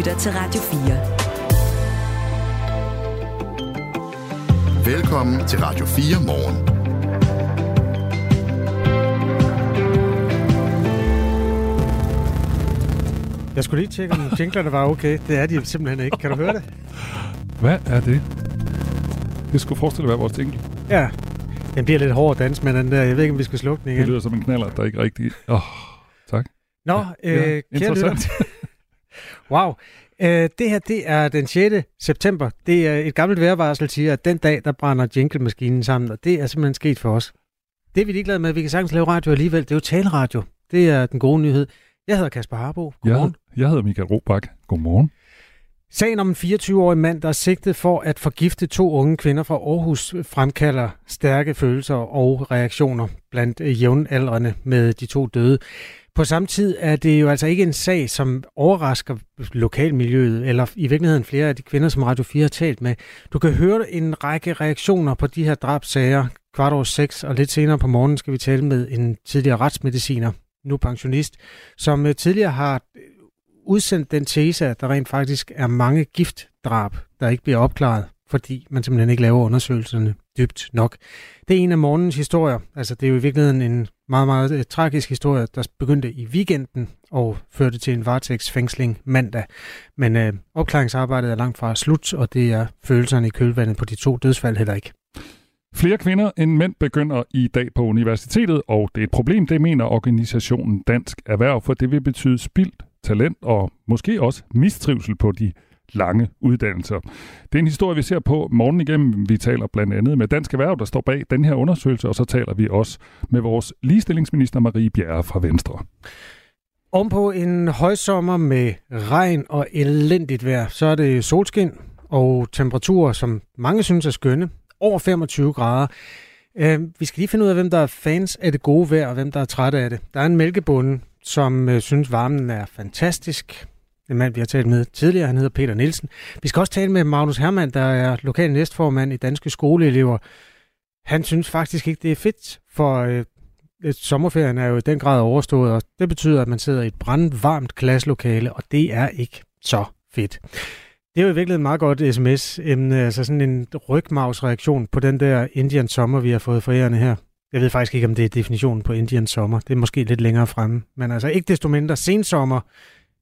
lytter til Radio 4. Velkommen til Radio 4 morgen. Jeg skulle lige tjekke, om jinglerne var okay. Det er de simpelthen ikke. Kan du høre det? Hvad er det? Det skulle forestille at være vores jingle. Ja. Den bliver lidt hård dans med den der. Jeg ved ikke, om vi skal slukke den igen. Det lyder som en knaller, der ikke rigtig... Åh, oh, tak. Nå, ja, øh, ja, interessant. wow. Øh, det her, det er den 6. september. Det er et gammelt vejrvarsel, siger, at den dag, der brænder jingle-maskinen sammen, og det er simpelthen sket for os. Det er vi ligeglade med. Vi kan sagtens lave radio alligevel. Det er jo taleradio. Det er den gode nyhed. Jeg hedder Kasper Harbo. Godmorgen. Jeg, jeg hedder Michael Robach. Godmorgen. Sagen om en 24-årig mand, der er sigtet for at forgifte to unge kvinder fra Aarhus, fremkalder stærke følelser og reaktioner blandt jævnaldrende med de to døde. På samme tid er det jo altså ikke en sag, som overrasker lokalmiljøet, eller i virkeligheden flere af de kvinder, som Radio 4 har talt med. Du kan høre en række reaktioner på de her drabsager kvart over seks, og lidt senere på morgenen skal vi tale med en tidligere retsmediciner, nu pensionist, som øh, tidligere har øh, udsendt den tese, at der rent faktisk er mange giftdrab, der ikke bliver opklaret, fordi man simpelthen ikke laver undersøgelserne dybt nok. Det er en af morgens historier. Altså, det er jo i virkeligheden en meget, meget uh, tragisk historie, der begyndte i weekenden og førte til en varetægtsfængsling mandag. Men øh, opklaringsarbejdet er langt fra slut, og det er følelserne i kølvandet på de to dødsfald heller ikke. Flere kvinder end mænd begynder i dag på universitetet, og det er et problem, det mener organisationen Dansk Erhverv, for det vil betyde spildt talent og måske også mistrivsel på de lange uddannelser. Det er en historie, vi ser på morgen igennem. Vi taler blandt andet med Dansk Erhverv, der står bag den her undersøgelse, og så taler vi også med vores ligestillingsminister Marie Bjerre fra Venstre. Om på en højsommer med regn og elendigt vejr, så er det solskin og temperaturer, som mange synes er skønne over 25 grader. Øh, vi skal lige finde ud af, hvem der er fans af det gode vejr, og hvem der er trætte af det. Der er en mælkebonde, som øh, synes, varmen er fantastisk. En mand, vi har talt med tidligere, han hedder Peter Nielsen. Vi skal også tale med Magnus Hermann, der er lokal næstformand i Danske Skoleelever. Han synes faktisk ikke, det er fedt, for øh, sommerferien er jo i den grad overstået, og det betyder, at man sidder i et brandvarmt klasselokale, og det er ikke så fedt. Det er jo i virkeligheden meget godt sms-emne, øh, altså sådan en rygmavsreaktion på den der Indian sommer, vi har fået forærende her. Jeg ved faktisk ikke, om det er definitionen på Indian sommer. Det er måske lidt længere fremme. Men altså ikke desto mindre sensommer,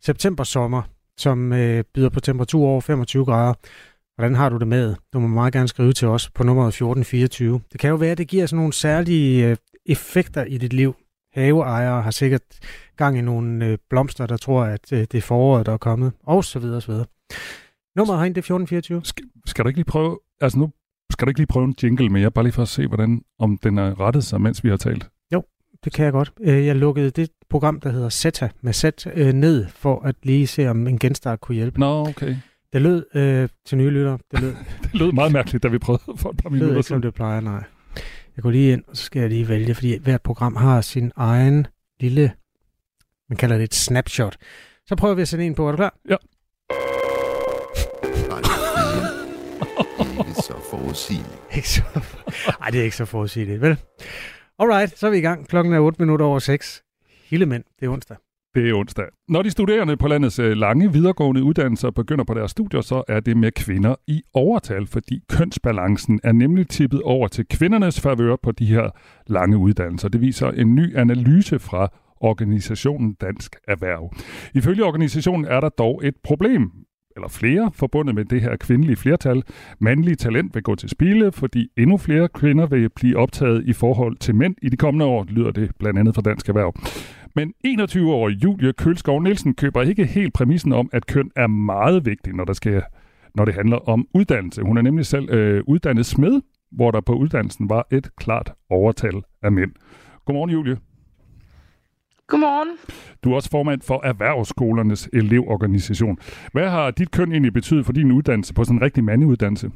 september-sommer, som øh, byder på temperatur over 25 grader. Hvordan har du det med? Du må meget gerne skrive til os på nummeret 1424. Det kan jo være, at det giver sådan nogle særlige øh, effekter i dit liv. Haveejere har sikkert gang i nogle øh, blomster, der tror, at øh, det er foråret, der er kommet, og så videre, så videre. Nummeret herinde, det er 1424. Skal, skal du ikke lige prøve, altså nu skal du ikke lige prøve en jingle mere, bare lige for at se, hvordan, om den er rettet sig, mens vi har talt? Det kan jeg godt. Øh, jeg lukkede det program, der hedder Zeta, med Zet øh, ned, for at lige se, om en genstart kunne hjælpe. Nå, okay. Det lød øh, til nye lyttere. Det lød, det lød meget mærkeligt, da vi prøvede for et par minutter Det lød ikke, som det plejer, nej. Jeg går lige ind, og så skal jeg lige vælge, fordi hvert program har sin egen lille, man kalder det et snapshot. Så prøver vi at sende en på. Er du klar? Ja. ikke så forudsigeligt. Ikke så... Ej, det er ikke så forudsigeligt, vel? Alright, så er vi i gang. Klokken er 8 minutter over 6. mænd, det er onsdag. Det er onsdag. Når de studerende på landets øh, lange videregående uddannelser begynder på deres studier, så er det med kvinder i overtal, fordi kønsbalancen er nemlig tippet over til kvindernes favør på de her lange uddannelser. Det viser en ny analyse fra organisationen Dansk Erhverv. Ifølge organisationen er der dog et problem eller flere, forbundet med det her kvindelige flertal. Mandlige talent vil gå til spile, fordi endnu flere kvinder vil blive optaget i forhold til mænd i de kommende år, lyder det blandt andet fra Dansk Erhverv. Men 21-årige Julie Kølskov Nielsen køber ikke helt præmissen om, at køn er meget vigtigt, når, der skal, når det handler om uddannelse. Hun er nemlig selv øh, uddannet smed, hvor der på uddannelsen var et klart overtal af mænd. Godmorgen, Julie. Godmorgen. Du er også formand for Erhvervsskolernes elevorganisation. Hvad har dit køn egentlig betydet for din uddannelse på sådan en rigtig mandeuddannelse?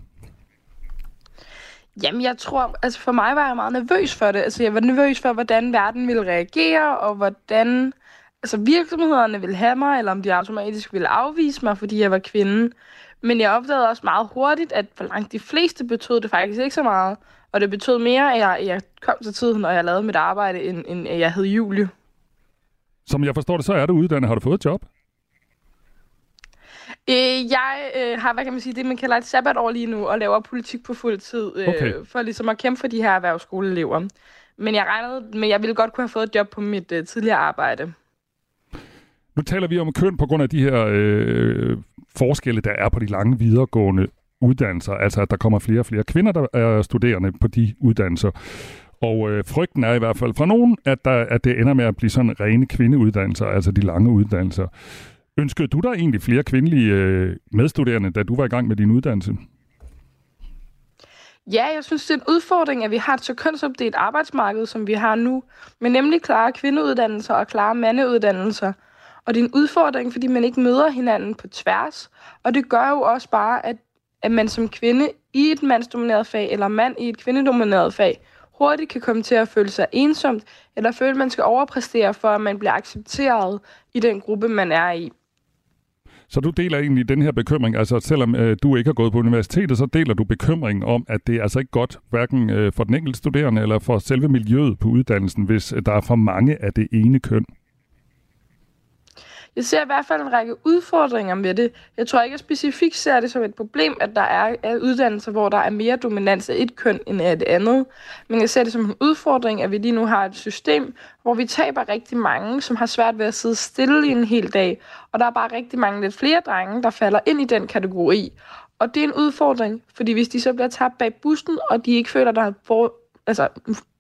Jamen, jeg tror, altså for mig var jeg meget nervøs for det. Altså, jeg var nervøs for, hvordan verden ville reagere, og hvordan altså, virksomhederne ville have mig, eller om de automatisk ville afvise mig, fordi jeg var kvinde. Men jeg opdagede også meget hurtigt, at for langt de fleste betød det faktisk ikke så meget. Og det betød mere, at jeg, jeg kom til tiden, når jeg lavede mit arbejde, end, end jeg hed Julie. Som jeg forstår det, så er du uddannet. Har du fået et job? Øh, jeg øh, har, hvad kan man sige, det man kalder et sabbatår lige nu, og laver politik på fuld tid, øh, Okay. for ligesom at kæmpe for de her erhvervsskoleelever. Men jeg regnede, men jeg ville godt kunne have fået et job på mit øh, tidligere arbejde. Nu taler vi om køn på grund af de her øh, forskelle, der er på de lange videregående uddannelser. Altså, at der kommer flere og flere kvinder, der er studerende på de uddannelser. Og øh, frygten er i hvert fald fra nogen, at, der, at det ender med at blive sådan rene kvindeuddannelser, altså de lange uddannelser. Ønskede du dig egentlig flere kvindelige øh, medstuderende, da du var i gang med din uddannelse? Ja, jeg synes, det er en udfordring, at vi har et så kønsopdelt arbejdsmarked, som vi har nu, med nemlig klare kvindeuddannelser og klare mandeuddannelser. Og det er en udfordring, fordi man ikke møder hinanden på tværs. Og det gør jo også bare, at, at man som kvinde i et mandsdomineret fag, eller mand i et kvindedomineret fag, hurtigt kan komme til at føle sig ensomt, eller føle, at man skal overpræstere for, at man bliver accepteret i den gruppe, man er i. Så du deler egentlig den her bekymring, altså selvom øh, du ikke har gået på universitetet, så deler du bekymringen om, at det er altså ikke godt, hverken øh, for den enkelte studerende eller for selve miljøet på uddannelsen, hvis øh, der er for mange af det ene køn. Jeg ser i hvert fald en række udfordringer med det. Jeg tror ikke, at jeg specifikt ser det som et problem, at der er uddannelser, hvor der er mere dominans af et køn end af det andet. Men jeg ser det som en udfordring, at vi lige nu har et system, hvor vi taber rigtig mange, som har svært ved at sidde stille i en hel dag. Og der er bare rigtig mange lidt flere drenge, der falder ind i den kategori. Og det er en udfordring, fordi hvis de så bliver tabt bag bussen, og de ikke føler, der er for, altså,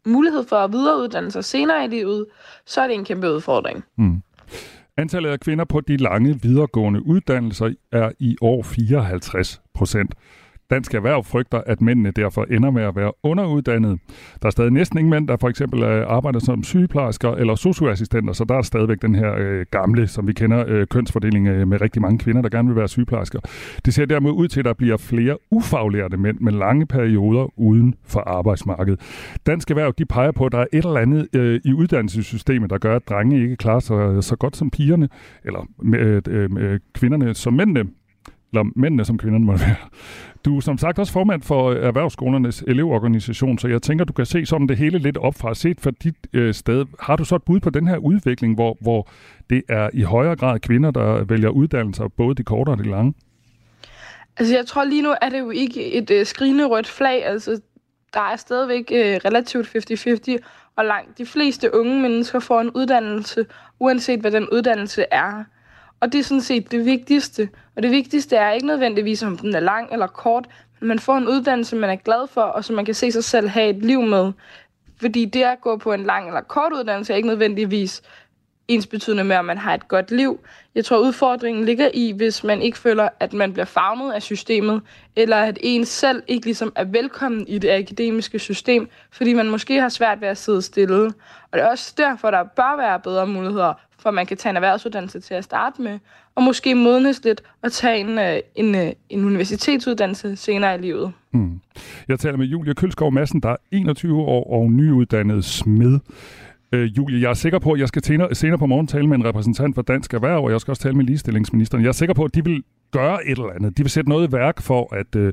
mulighed for at videreuddanne sig senere i livet, så er det en kæmpe udfordring. Mm. Antallet af kvinder på de lange videregående uddannelser er i år 54 procent. Dansk Erhverv frygter, at mændene derfor ender med at være underuddannede. Der er stadig næsten ingen mænd, der for eksempel øh, arbejder som sygeplejersker eller socioassistenter, så der er stadigvæk den her øh, gamle, som vi kender, øh, kønsfordeling øh, med rigtig mange kvinder, der gerne vil være sygeplejersker. Det ser dermed ud til, at der bliver flere ufaglærte mænd med lange perioder uden for arbejdsmarkedet. Dansk Erhverv de peger på, at der er et eller andet øh, i uddannelsessystemet, der gør, at drenge ikke klarer sig øh, så godt som pigerne, eller øh, øh, øh, kvinderne som mændene eller mændene som kvinderne må være. Du er som sagt også formand for øh, Erhvervsskolernes elevorganisation, så jeg tænker, du kan se sådan det hele lidt op fra set fra dit øh, sted. Har du så et bud på den her udvikling, hvor, hvor det er i højere grad kvinder, der vælger uddannelser, både de korte og de lange? Altså, jeg tror lige nu, er det jo ikke et øh, skrigende rødt flag. Altså, der er stadigvæk øh, relativt 50-50, og langt de fleste unge mennesker får en uddannelse, uanset hvad den uddannelse er. Og det er sådan set det vigtigste. Og det vigtigste er ikke nødvendigvis, om den er lang eller kort, men man får en uddannelse, man er glad for, og som man kan se sig selv have et liv med. Fordi det at gå på en lang eller kort uddannelse er ikke nødvendigvis ens betydende med, at man har et godt liv. Jeg tror, udfordringen ligger i, hvis man ikke føler, at man bliver fagnet af systemet, eller at en selv ikke ligesom er velkommen i det akademiske system, fordi man måske har svært ved at sidde stille. Og det er også derfor, der bør være bedre muligheder for at man kan tage en erhvervsuddannelse til at starte med, og måske modnes lidt og tage en, øh, en, øh, en universitetsuddannelse senere i livet. Mm. Jeg taler med Julia Kølskov Madsen, der er 21 år og nyuddannet smed. Øh, Julie, jeg er sikker på, at jeg skal senere, senere på morgen tale med en repræsentant for Dansk Erhverv, og jeg skal også tale med ligestillingsministeren. Jeg er sikker på, at de vil gøre et eller andet. De vil sætte noget i værk for, at øh,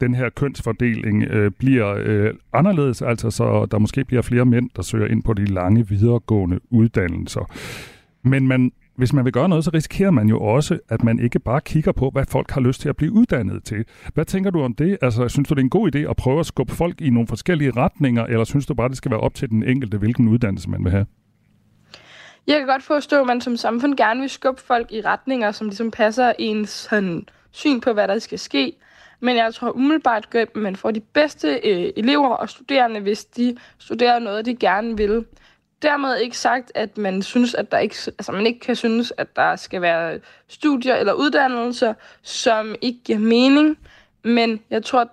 den her kønsfordeling øh, bliver øh, anderledes, altså så der måske bliver flere mænd, der søger ind på de lange videregående uddannelser. Men man, hvis man vil gøre noget, så risikerer man jo også, at man ikke bare kigger på, hvad folk har lyst til at blive uddannet til. Hvad tænker du om det? Altså, synes du, det er en god idé at prøve at skubbe folk i nogle forskellige retninger, eller synes du bare, det skal være op til den enkelte, hvilken uddannelse man vil have? Jeg kan godt forstå, at man som samfund gerne vil skubbe folk i retninger, som ligesom passer ens sådan, syn på, hvad der skal ske. Men jeg tror umiddelbart, at man får de bedste øh, elever og studerende, hvis de studerer noget, de gerne vil dermed ikke sagt, at man synes, at der ikke, altså man ikke kan synes, at der skal være studier eller uddannelser, som ikke giver mening. Men jeg tror,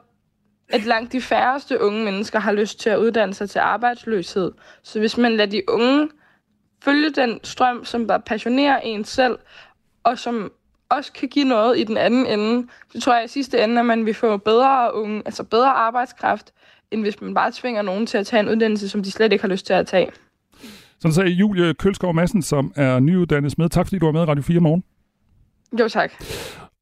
at langt de færreste unge mennesker har lyst til at uddanne sig til arbejdsløshed. Så hvis man lader de unge følge den strøm, som bare passionerer en selv, og som også kan give noget i den anden ende, så tror jeg i sidste ende, at man vil få bedre, unge, altså bedre arbejdskraft, end hvis man bare tvinger nogen til at tage en uddannelse, som de slet ikke har lyst til at tage. Sådan sagde Julie Kølskov Madsen, som er nyuddannet med. Tak fordi du var med i Radio 4 morgen. Jo, tak.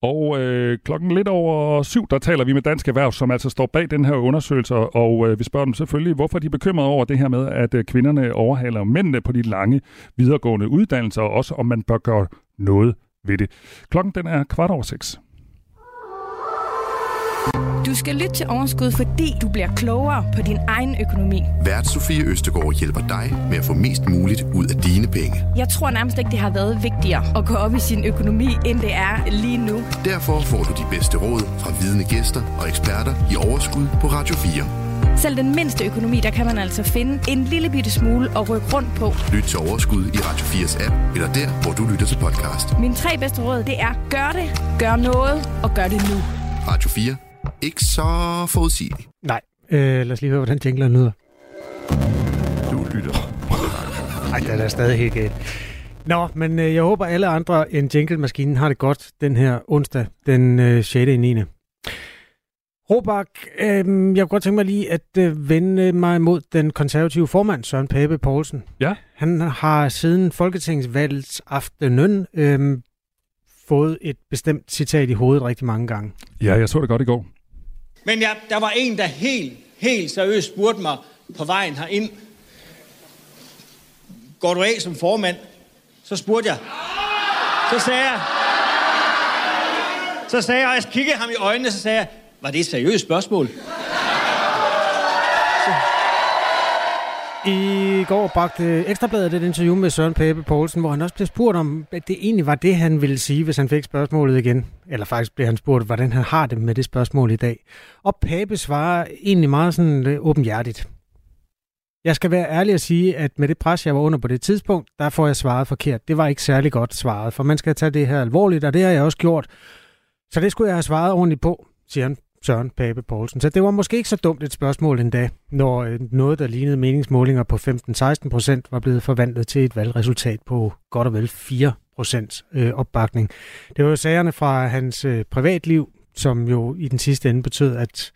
Og øh, klokken lidt over syv, der taler vi med Dansk Erhverv, som altså står bag den her undersøgelse, og øh, vi spørger dem selvfølgelig, hvorfor de er bekymrede over det her med, at øh, kvinderne overhaler mændene på de lange videregående uddannelser, og også om man bør gøre noget ved det. Klokken den er kvart over seks. Du skal lytte til Overskud, fordi du bliver klogere på din egen økonomi. Vært Sofie Østegård hjælper dig med at få mest muligt ud af dine penge. Jeg tror nærmest ikke, det har været vigtigere at gå op i sin økonomi, end det er lige nu. Derfor får du de bedste råd fra vidne gæster og eksperter i Overskud på Radio 4. Selv den mindste økonomi, der kan man altså finde en lille bitte smule at rykke rundt på. Lyt til Overskud i Radio 4's app, eller der, hvor du lytter til podcast. Mine tre bedste råd, det er gør det, gør noget og gør det nu. Radio 4. Ikke så forudsigeligt. Nej, øh, lad os lige høre, hvordan jinglen lyder. Du lytter. Nej, det er stadig helt galt. Nå, men øh, jeg håber, alle andre end jingle-maskinen har det godt den her onsdag, den øh, 6. i 9. Robak, øh, jeg kunne godt tænke mig lige at øh, vende mig mod den konservative formand, Søren Pape Poulsen. Ja. Han har siden Folketingsvalgets aftenen øh, fået et bestemt citat i hovedet rigtig mange gange. Ja, jeg så det godt i går. Men ja, der var en, der helt, helt seriøst spurgte mig på vejen herind. Går du af som formand? Så spurgte jeg. Så sagde jeg. Så sagde jeg, og jeg kiggede ham i øjnene, så sagde jeg, var det et seriøst spørgsmål? I går bragte Ekstrabladet et interview med Søren Pape Poulsen, hvor han også blev spurgt om, at det egentlig var det, han ville sige, hvis han fik spørgsmålet igen. Eller faktisk blev han spurgt, hvordan han har det med det spørgsmål i dag. Og Pape svarer egentlig meget sådan øh, åbenhjertigt. Jeg skal være ærlig at sige, at med det pres, jeg var under på det tidspunkt, der får jeg svaret forkert. Det var ikke særlig godt svaret, for man skal tage det her alvorligt, og det har jeg også gjort. Så det skulle jeg have svaret ordentligt på, siger han Søren Pape Poulsen. Så det var måske ikke så dumt et spørgsmål endda, når øh, noget, der lignede meningsmålinger på 15-16 procent, var blevet forvandlet til et valgresultat på godt og vel 4 procent øh, opbakning. Det var jo sagerne fra hans øh, privatliv, som jo i den sidste ende betød, at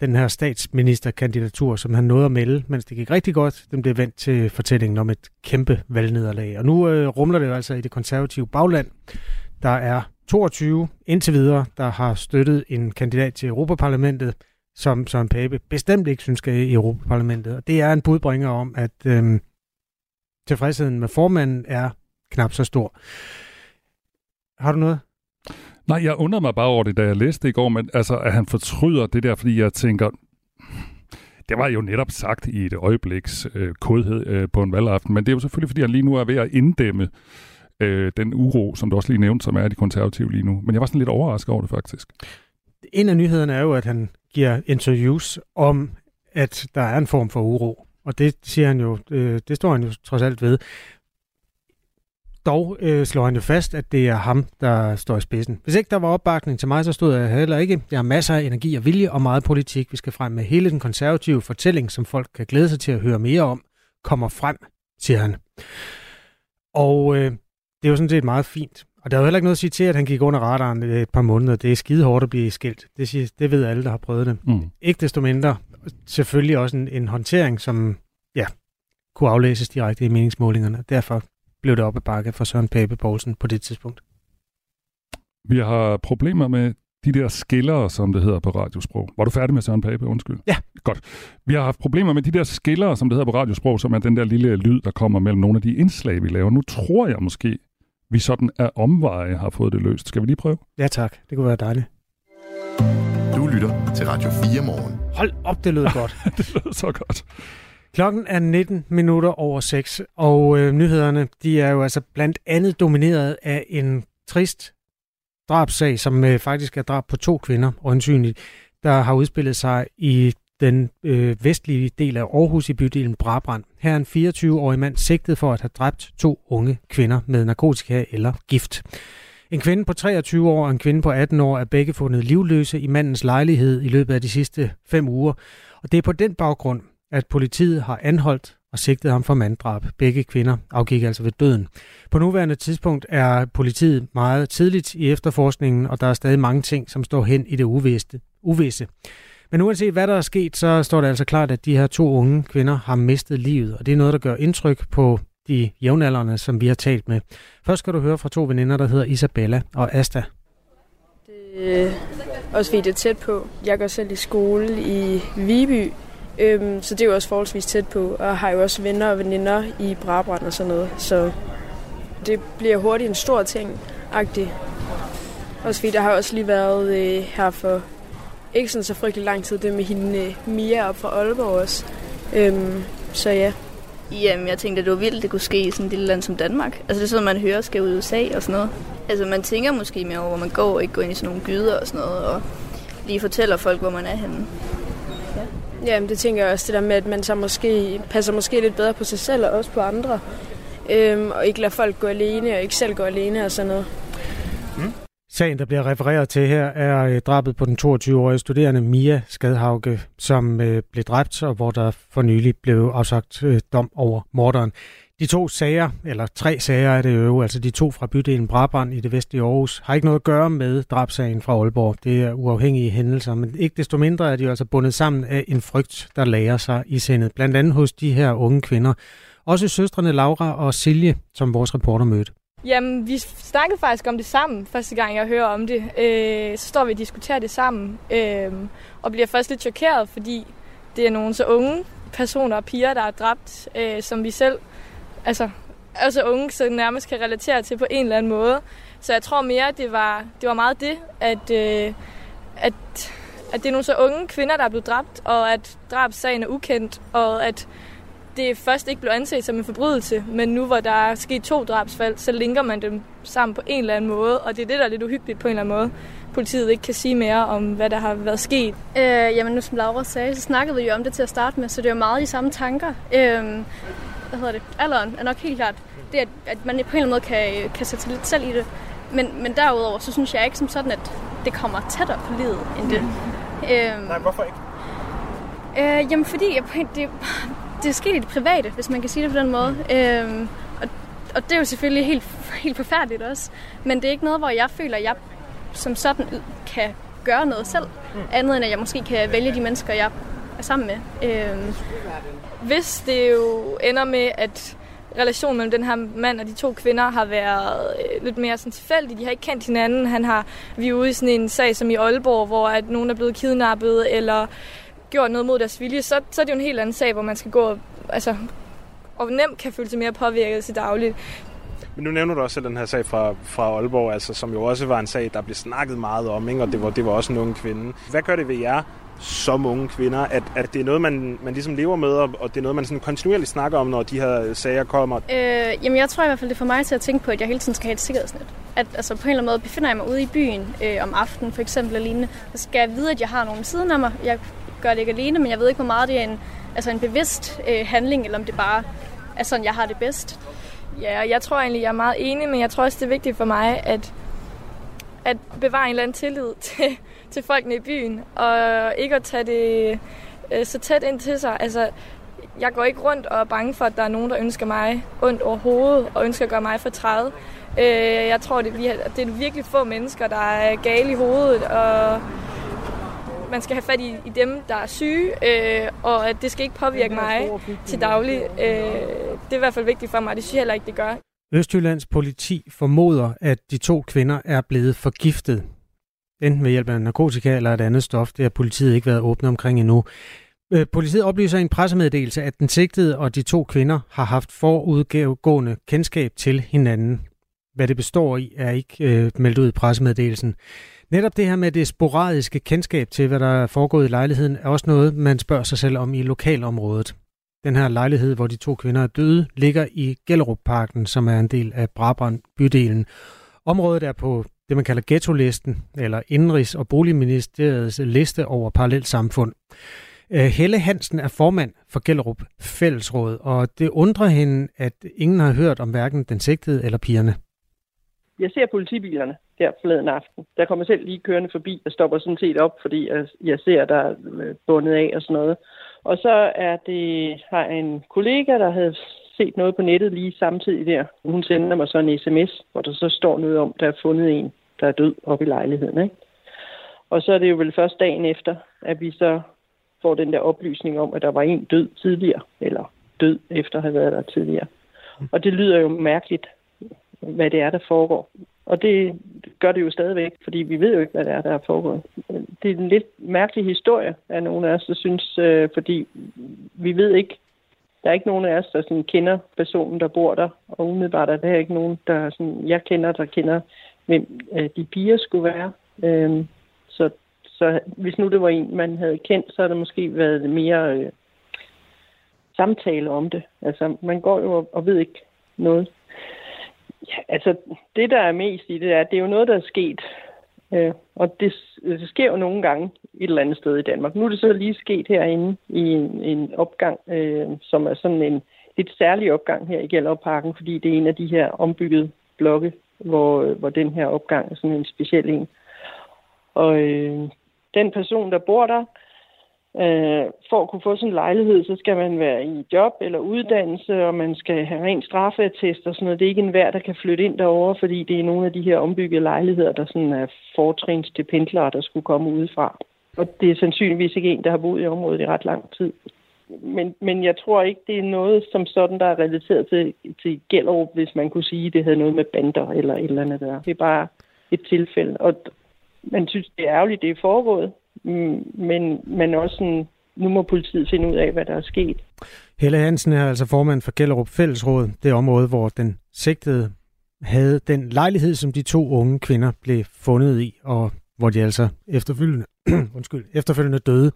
den her statsministerkandidatur, som han nåede at melde, mens det gik rigtig godt, den blev vendt til fortællingen om et kæmpe valgnederlag. Og nu øh, rumler det jo altså i det konservative bagland. Der er 22 indtil videre, der har støttet en kandidat til Europaparlamentet, som Søren Pape bestemt ikke synes skal i Europaparlamentet. Og det er en budbringer om, at øhm, tilfredsheden med formanden er knap så stor. Har du noget? Nej, jeg undrede mig bare over det, da jeg læste det i går, men altså, at han fortryder det der, fordi jeg tænker, det var jo netop sagt i et øjebliks øh, kodhed øh, på en valgaften, men det er jo selvfølgelig, fordi han lige nu er ved at inddæmme øh, den uro, som du også lige nævnte, som er de konservative lige nu. Men jeg var sådan lidt overrasket over det faktisk. En af nyhederne er jo, at han giver interviews om, at der er en form for uro. Og det siger han jo, øh, det står han jo trods alt ved. Dog øh, slår han jo fast, at det er ham, der står i spidsen. Hvis ikke der var opbakning til mig, så stod jeg heller ikke. Jeg har masser af energi og vilje og meget politik. Vi skal frem med hele den konservative fortælling, som folk kan glæde sig til at høre mere om, kommer frem, siger han. Og øh, det er jo sådan set meget fint. Og der er jo heller ikke noget at sige til, at han gik under radaren et par måneder. Det er skide hårdt at blive skilt. Det, siger, det ved alle, der har prøvet det. Mm. Ikke desto mindre selvfølgelig også en, en håndtering, som ja, kunne aflæses direkte i meningsmålingerne. Derfor blev det op ad bakke for Søren Pape Poulsen på det tidspunkt. Vi har problemer med de der skillere, som det hedder på radiosprog. Var du færdig med Søren Pape? Undskyld. Ja. Godt. Vi har haft problemer med de der skillere, som det hedder på radiosprog, som er den der lille lyd, der kommer mellem nogle af de indslag, vi laver. Nu tror jeg måske, vi sådan af omveje har fået det løst. Skal vi lige prøve? Ja tak, det kunne være dejligt. Du lytter til Radio 4 morgen. Hold op, det lød godt. det lyder så godt. Klokken er 19 minutter over 6, og øh, nyhederne de er jo altså blandt andet domineret af en trist drabsag, som øh, faktisk er drab på to kvinder, øjensynligt, der har udspillet sig i den øh, vestlige del af Aarhus i bydelen Brabrand. Her er en 24-årig mand sigtet for at have dræbt to unge kvinder med narkotika eller gift. En kvinde på 23 år og en kvinde på 18 år er begge fundet livløse i mandens lejlighed i løbet af de sidste fem uger. Og det er på den baggrund, at politiet har anholdt og sigtet ham for manddrab. Begge kvinder afgik altså ved døden. På nuværende tidspunkt er politiet meget tidligt i efterforskningen, og der er stadig mange ting, som står hen i det uviste. uvisse. Men uanset hvad der er sket, så står det altså klart, at de her to unge kvinder har mistet livet, og det er noget, der gør indtryk på de jævnaldrende, som vi har talt med. Først skal du høre fra to veninder, der hedder Isabella og Asta. Det er også fordi det er tæt på. Jeg går selv i skole i Viby, øhm, så det er jo også forholdsvis tæt på, og har jo også venner og veninder i Brabrand og sådan noget, så det bliver hurtigt en stor ting. agtig Også fordi der har også lige været øh, her for ikke sådan så frygtelig lang tid, det med hende øh, Mia op fra Aalborg også. Øhm, så ja. Jamen, jeg tænkte, at det var vildt, det kunne ske i sådan et lille land som Danmark. Altså, det er sådan, man hører, skal ud i USA og sådan noget. Altså, man tænker måske mere over, hvor man går, og ikke går ind i sådan nogle gyder og sådan noget, og lige fortæller folk, hvor man er henne. Ja. Jamen, det tænker jeg også, det der med, at man så måske passer måske lidt bedre på sig selv og også på andre. Øhm, og ikke lader folk gå alene, og ikke selv gå alene og sådan noget. Mm. Sagen, der bliver refereret til her, er øh, drabet på den 22-årige studerende Mia Skadhauge, som øh, blev dræbt, og hvor der for nylig blev afsagt øh, dom over morderen. De to sager, eller tre sager er det jo, altså de to fra bydelen Brabrand i det vestlige Aarhus, har ikke noget at gøre med drabsagen fra Aalborg. Det er uafhængige hændelser, men ikke desto mindre er de altså bundet sammen af en frygt, der lærer sig i sindet. Blandt andet hos de her unge kvinder. Også søstrene Laura og Silje, som vores reporter mødte. Jamen, vi snakkede faktisk om det sammen, første gang jeg hører om det. Øh, så står vi og diskuterer det sammen, øh, og bliver først lidt chokeret, fordi det er nogle så unge personer og piger, der er dræbt, øh, som vi selv, altså også unge, så nærmest kan relatere til på en eller anden måde. Så jeg tror mere, det var, det var meget det, at, øh, at, at det er nogle så unge kvinder, der er blevet dræbt, og at drabssagen er ukendt, og at det først ikke blev anset som en forbrydelse, men nu hvor der er sket to drabsfald, så linker man dem sammen på en eller anden måde, og det er det, der er lidt uhyggeligt på en eller anden måde. Politiet ikke kan sige mere om, hvad der har været sket. Øh, jamen nu som Laura sagde, så snakkede vi jo om det til at starte med, så det er jo meget i samme tanker. Øh, hvad hedder det? Alderen er nok helt klart det, at, at man på en eller anden måde kan, kan sætte sig lidt selv i det. Men, men derudover, så synes jeg ikke som sådan, at det kommer tættere på livet end det. Øh, Nej, hvorfor ikke? Øh, jamen fordi jeg, det, det er sket i det private, hvis man kan sige det på den måde. Mm. Øhm, og, og det er jo selvfølgelig helt, helt forfærdeligt også. Men det er ikke noget, hvor jeg føler, at jeg som sådan kan gøre noget selv. Mm. Andet end at jeg måske kan vælge de mennesker, jeg er sammen med. Øhm, hvis det jo ender med, at relationen mellem den her mand og de to kvinder har været øh, lidt mere sådan tilfældig. De har ikke kendt hinanden. Han har, vi er ude i sådan en sag som i Aalborg, hvor at nogen er blevet kidnappet, eller gjort noget mod deres vilje, så, så er det jo en helt anden sag, hvor man skal gå og, altså, og nemt kan føle sig mere påvirket til dagligt. Men nu nævner du også den her sag fra, fra Aalborg, altså, som jo også var en sag, der blev snakket meget om, ikke? og det var, det var også en ung kvinde. Hvad gør det ved jer, som unge kvinder, at, at det er noget, man, man ligesom lever med, og, og det er noget, man sådan kontinuerligt snakker om, når de her sager kommer? Øh, jamen, jeg tror i hvert fald, det får mig til at tænke på, at jeg hele tiden skal have et sikkerhedsnet. At altså, på en eller anden måde befinder jeg mig ude i byen øh, om aftenen, for eksempel, lignende, så skal jeg vide, at jeg har nogen siden af mig. Jeg gør det ikke alene, men jeg ved ikke, hvor meget det er en, altså en bevidst øh, handling, eller om det bare er sådan, jeg har det bedst. Ja, jeg tror egentlig, jeg er meget enig, men jeg tror også, det er vigtigt for mig, at, at bevare en eller anden tillid til, til folkene i byen, og ikke at tage det øh, så tæt ind til sig. Altså, jeg går ikke rundt og er bange for, at der er nogen, der ønsker mig ondt over hovedet, og ønsker at gøre mig fortrædet. Øh, jeg tror, det, vi har, det er virkelig få mennesker, der er gale i hovedet, og man skal have fat i, i dem, der er syge, øh, og at det skal ikke påvirke mig til daglig. Øh, det er i hvert fald vigtigt for mig, det synes jeg heller ikke, det gør. Østjyllands politi formoder, at de to kvinder er blevet forgiftet. Enten ved hjælp af narkotika eller et andet stof. Det har politiet ikke været åbne omkring endnu. Øh, politiet oplyser i en pressemeddelelse, at den sigtede og de to kvinder har haft forudgående kendskab til hinanden. Hvad det består i, er ikke øh, meldt ud i pressemeddelelsen. Netop det her med det sporadiske kendskab til, hvad der er foregået i lejligheden, er også noget, man spørger sig selv om i lokalområdet. Den her lejlighed, hvor de to kvinder er døde, ligger i Gellerup-parken, som er en del af Brabrand bydelen. Området er på det, man kalder ghetto-listen, eller Indrigs- og Boligministeriets liste over parallelt samfund. Øh, Helle Hansen er formand for Gellerup Fællesråd, og det undrer hende, at ingen har hørt om hverken den sigtede eller pigerne. Jeg ser politibilerne der forleden aften. Der kommer selv lige kørende forbi og stopper sådan set op, fordi jeg, jeg ser, der er øh, bundet af og sådan noget. Og så er det, har jeg en kollega, der havde set noget på nettet lige samtidig der. Hun sender mig så en sms, hvor der så står noget om, der er fundet en, der er død oppe i lejligheden. Ikke? Og så er det jo vel først dagen efter, at vi så får den der oplysning om, at der var en død tidligere, eller død efter at have været der tidligere. Og det lyder jo mærkeligt, hvad det er, der foregår. Og det gør det jo stadigvæk, fordi vi ved jo ikke, hvad det er, der er foregået. Det er en lidt mærkelig historie af nogle af os, der synes, øh, fordi vi ved ikke, der er ikke nogen af os, der sådan kender personen, der bor der, og umiddelbart er der ikke nogen, der sådan, jeg kender, der kender hvem øh, de piger skulle være. Øh, så, så hvis nu det var en, man havde kendt, så havde det måske været mere øh, samtale om det. Altså, man går jo og, og ved ikke noget. Ja, altså, det der er mest i det, er, det er jo noget, der er sket. Øh, og det, det sker jo nogle gange et eller andet sted i Danmark. Nu er det så lige sket herinde i en, en opgang, øh, som er sådan en lidt særlig opgang her i Gellerparken, fordi det er en af de her ombyggede blokke, hvor, hvor den her opgang er sådan en speciel en. Og øh, den person, der bor der, øh, for at kunne få sådan en lejlighed, så skal man være i job eller uddannelse, og man skal have rent straffeattest og sådan noget. Det er ikke enhver, der kan flytte ind derover, fordi det er nogle af de her ombyggede lejligheder, der sådan er fortrins til pendlere, der skulle komme udefra. Og det er sandsynligvis ikke en, der har boet i området i ret lang tid. Men, men jeg tror ikke, det er noget som sådan, der er relateret til, til Gellerup, hvis man kunne sige, at det havde noget med bander eller et eller andet der. Det er bare et tilfælde. Og man synes, det er ærgerligt, det er foregået, Mm, men, men også sådan, nu må politiet finde ud af, hvad der er sket. Helle Hansen er altså formand for Gellerup Fællesråd, det område, hvor den sigtede havde den lejlighed, som de to unge kvinder blev fundet i, og hvor de altså efterfølgende, undskyld, efterfølgende døde.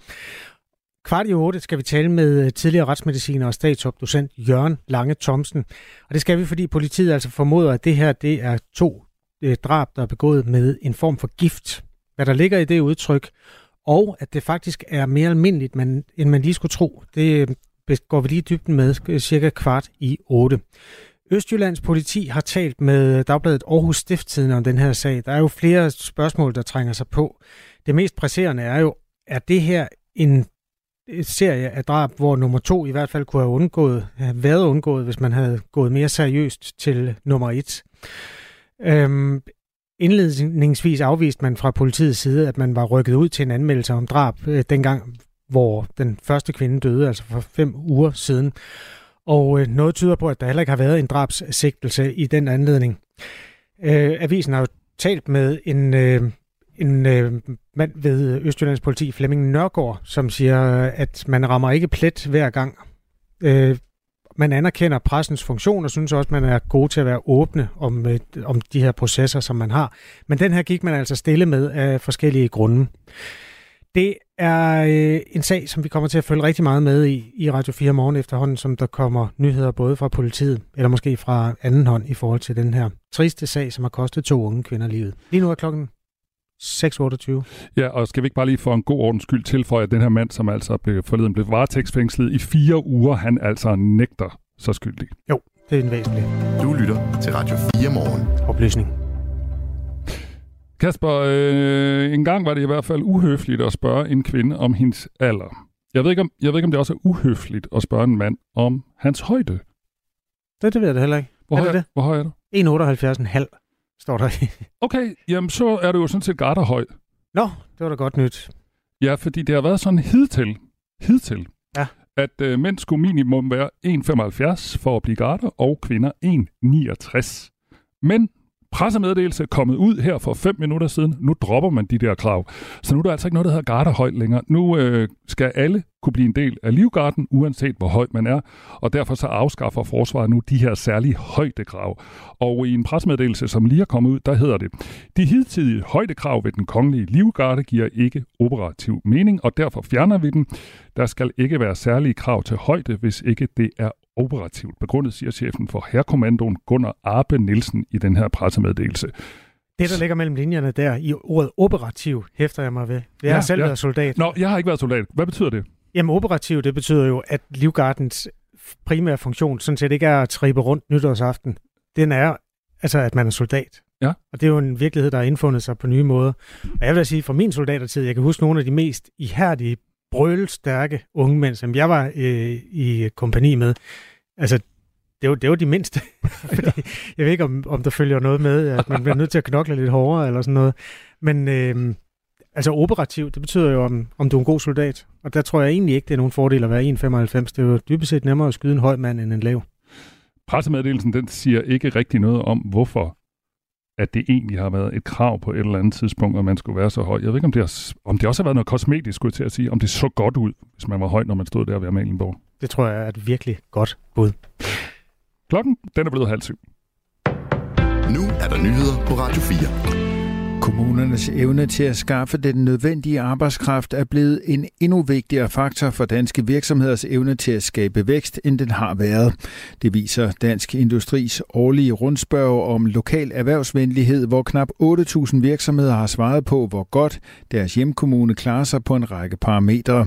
Kvart i otte skal vi tale med øh, tidligere retsmediciner og statsopdocent Jørgen Lange Thomsen. Og det skal vi, fordi politiet altså formoder, at det her det er to øh, drab, der er begået med en form for gift. Hvad der ligger i det udtryk, og at det faktisk er mere almindeligt, end man lige skulle tro. Det øh, går vi lige i dybden med cirka kvart i otte. Østjyllands politi har talt med øh, Dagbladet Aarhus Stifttiden om den her sag. Der er jo flere spørgsmål, der trænger sig på. Det mest presserende er jo, er det her en serie af drab, hvor nummer to i hvert fald kunne have undgået, have været undgået, hvis man havde gået mere seriøst til nummer et. Øhm, indledningsvis afviste man fra politiets side, at man var rykket ud til en anmeldelse om drab øh, dengang, hvor den første kvinde døde, altså for fem uger siden. Og øh, noget tyder på, at der heller ikke har været en drabssigtelse i den anledning. Øh, avisen har jo talt med en, øh, en øh, mand ved Østjyllands politi, Flemming Nørgaard, som siger, øh, at man rammer ikke plet hver gang. Øh, man anerkender pressens funktion og synes også, man er god til at være åbne om, øh, om de her processer, som man har. Men den her gik man altså stille med af forskellige grunde. Det er øh, en sag, som vi kommer til at følge rigtig meget med i, i Radio 4 morgen efterhånden, som der kommer nyheder både fra politiet, eller måske fra anden hånd i forhold til den her triste sag, som har kostet to unge kvinder livet. Lige nu er klokken 6.28. Ja, og skal vi ikke bare lige for en god ordens skyld tilføje, at den her mand, som altså blev forleden blev varetægtsfængslet i fire uger, han altså nægter så skyldig. Jo, det er en væsentlig. Du lytter til Radio 4 morgen. Oplysning. Kasper, øh, en gang var det i hvert fald uhøfligt at spørge en kvinde om hendes alder. Jeg ved ikke, om, jeg ved ikke, om det også er uhøfligt at spørge en mand om hans højde. Det, det ved jeg det heller ikke. Hvor, er høj, det det? hvor høj er du? 1,78,5 står der i. Okay, jamen så er du jo sådan set garterhøj. Nå, det var da godt nyt. Ja, fordi det har været sådan hidtil, hidtil Ja. at øh, mænd skulle minimum være 1,75 for at blive garter, og kvinder 1,69. Men pressemeddelelse kommet ud her for 5 minutter siden. Nu dropper man de der krav. Så nu er der altså ikke noget, der hedder garderhøjt længere. Nu øh, skal alle kunne blive en del af livgarden, uanset hvor højt man er. Og derfor så afskaffer forsvaret nu de her særlige højdekrav. Og i en pressemeddelelse, som lige er kommet ud, der hedder det, de hidtidige højdekrav ved den kongelige livgarde giver ikke operativ mening, og derfor fjerner vi den. Der skal ikke være særlige krav til højde, hvis ikke det er operativt begrundet, siger chefen for Herkommandoen Gunnar Arbe Nielsen i den her pressemeddelelse. Det, der ligger mellem linjerne der i ordet operativ, hæfter jeg mig ved. Jeg har Ja, selv ja. været soldat. Nå, jeg har ikke været soldat. Hvad betyder det? Jamen operativ, det betyder jo, at Livgardens primære funktion sådan set ikke er at tribe rundt nytårsaften. Den er altså, at man er soldat. Ja. Og det er jo en virkelighed, der har indfundet sig på nye måder. Og jeg vil da sige, fra min soldatertid, jeg kan huske nogle af de mest ihærdige, brølstærke unge mænd, som jeg var øh, i kompani med. Altså, det var, det var de mindste. Fordi, jeg ved ikke, om, om der følger noget med, at man bliver nødt til at knokle lidt hårdere eller sådan noget. Men øh, altså operativ, det betyder jo, om, om du er en god soldat. Og der tror jeg egentlig ikke, det er nogen fordel at være 1,95. Det er jo dybest set nemmere at skyde en høj mand end en lav. Pressemeddelelsen den siger ikke rigtig noget om, hvorfor at det egentlig har været et krav på et eller andet tidspunkt, at man skulle være så høj. Jeg ved ikke, om det, har, om det også har været noget kosmetisk, skulle jeg til at sige, om det så godt ud, hvis man var høj, når man stod der ved Amalienborg. Det tror jeg er et virkelig godt bud. Klokken, den er blevet halv syv. Nu er der er nyheder på Radio 4. Kommunernes evne til at skaffe den nødvendige arbejdskraft er blevet en endnu vigtigere faktor for danske virksomheders evne til at skabe vækst, end den har været. Det viser Dansk Industris årlige rundspørg om lokal erhvervsvenlighed, hvor knap 8.000 virksomheder har svaret på, hvor godt deres hjemkommune klarer sig på en række parametre,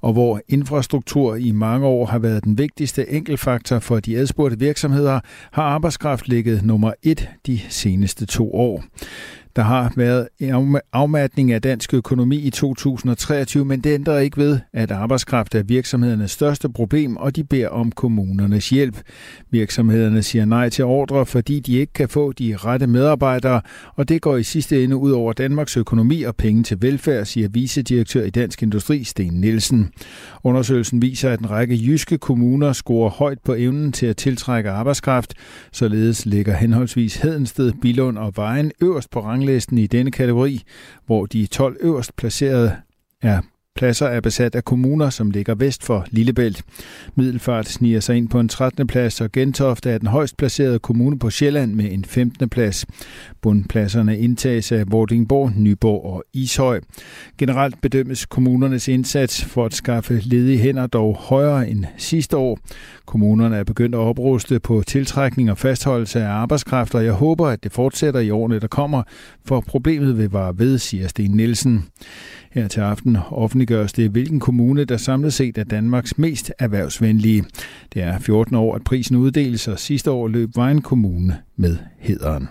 og hvor infrastruktur i mange år har været den vigtigste enkeltfaktor for de adspurgte virksomheder, har arbejdskraft ligget nummer et de seneste to år. Der har været en afmatning af dansk økonomi i 2023, men det ændrer ikke ved, at arbejdskraft er virksomhedernes største problem, og de beder om kommunernes hjælp. Virksomhederne siger nej til ordre, fordi de ikke kan få de rette medarbejdere, og det går i sidste ende ud over Danmarks økonomi og penge til velfærd, siger vicedirektør i Dansk Industri, Sten Nielsen. Undersøgelsen viser, at en række jyske kommuner scorer højt på evnen til at tiltrække arbejdskraft. Således ligger henholdsvis Hedensted, Bilund og Vejen øverst på rang ranglisten i denne kategori, hvor de 12 øverst placerede er pladser er besat af kommuner, som ligger vest for Lillebælt. Middelfart sniger sig ind på en 13. plads, og Gentofte er den højst placerede kommune på Sjælland med en 15. plads. Bundpladserne indtages af Vordingborg, Nyborg og Ishøj. Generelt bedømmes kommunernes indsats for at skaffe ledige hænder dog højere end sidste år. Kommunerne er begyndt at opruste på tiltrækning og fastholdelse af arbejdskraft, og jeg håber, at det fortsætter i årene, der kommer, for problemet vil vare ved, siger Sten Nielsen. Her til aften offentliggøres det, hvilken kommune, der samlet set er Danmarks mest erhvervsvenlige. Det er 14 år, at prisen uddeles, og sidste år løb Vejen Kommune med hederen.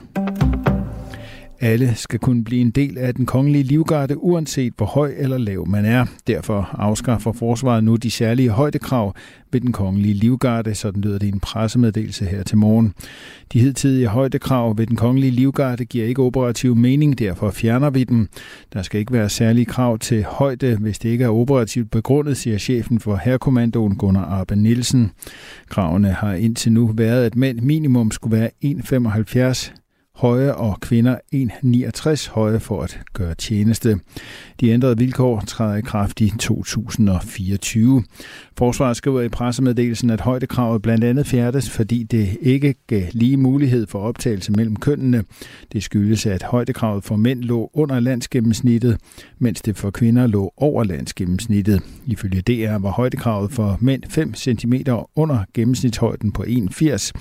Alle skal kunne blive en del af den kongelige livgarde, uanset hvor høj eller lav man er. Derfor afskaffer forsvaret nu de særlige højdekrav ved den kongelige livgarde, sådan lyder det i en pressemeddelelse her til morgen. De hidtidige højdekrav ved den kongelige livgarde giver ikke operativ mening, derfor fjerner vi dem. Der skal ikke være særlige krav til højde, hvis det ikke er operativt begrundet, siger chefen for herrekommandoen Gunnar Arbe Nielsen. Kravene har indtil nu været, at mænd minimum skulle være 1,75 høje og kvinder 1,69 høje for at gøre tjeneste. De ændrede vilkår træder i kraft i 2024. Forsvaret skriver i pressemeddelelsen, at højdekravet blandt andet fjerdes, fordi det ikke gav lige mulighed for optagelse mellem kønnene. Det skyldes, at højdekravet for mænd lå under landsgennemsnittet, mens det for kvinder lå over landsgennemsnittet. Ifølge DR var højdekravet for mænd 5 cm under gennemsnitshøjden på 1,80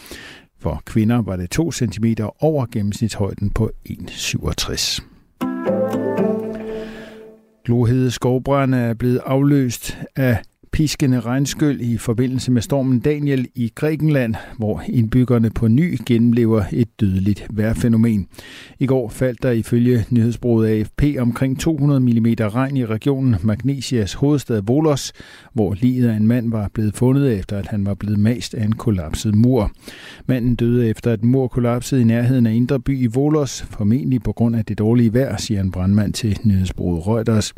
for kvinder var det 2 cm over gennemsnitshøjden på 1,67. Glohede skovbrænde er blevet afløst af piskende regnskyld i forbindelse med stormen Daniel i Grækenland, hvor indbyggerne på ny gennemlever et dødeligt vejrfænomen. I går faldt der ifølge nyhedsbruget AFP omkring 200 mm regn i regionen Magnesias hovedstad Volos, hvor livet af en mand var blevet fundet efter, at han var blevet mast af en kollapset mur. Manden døde efter, at mur kollapsede i nærheden af Indre By i Volos, formentlig på grund af det dårlige vejr, siger en brandmand til nyhedsbruget Reuters.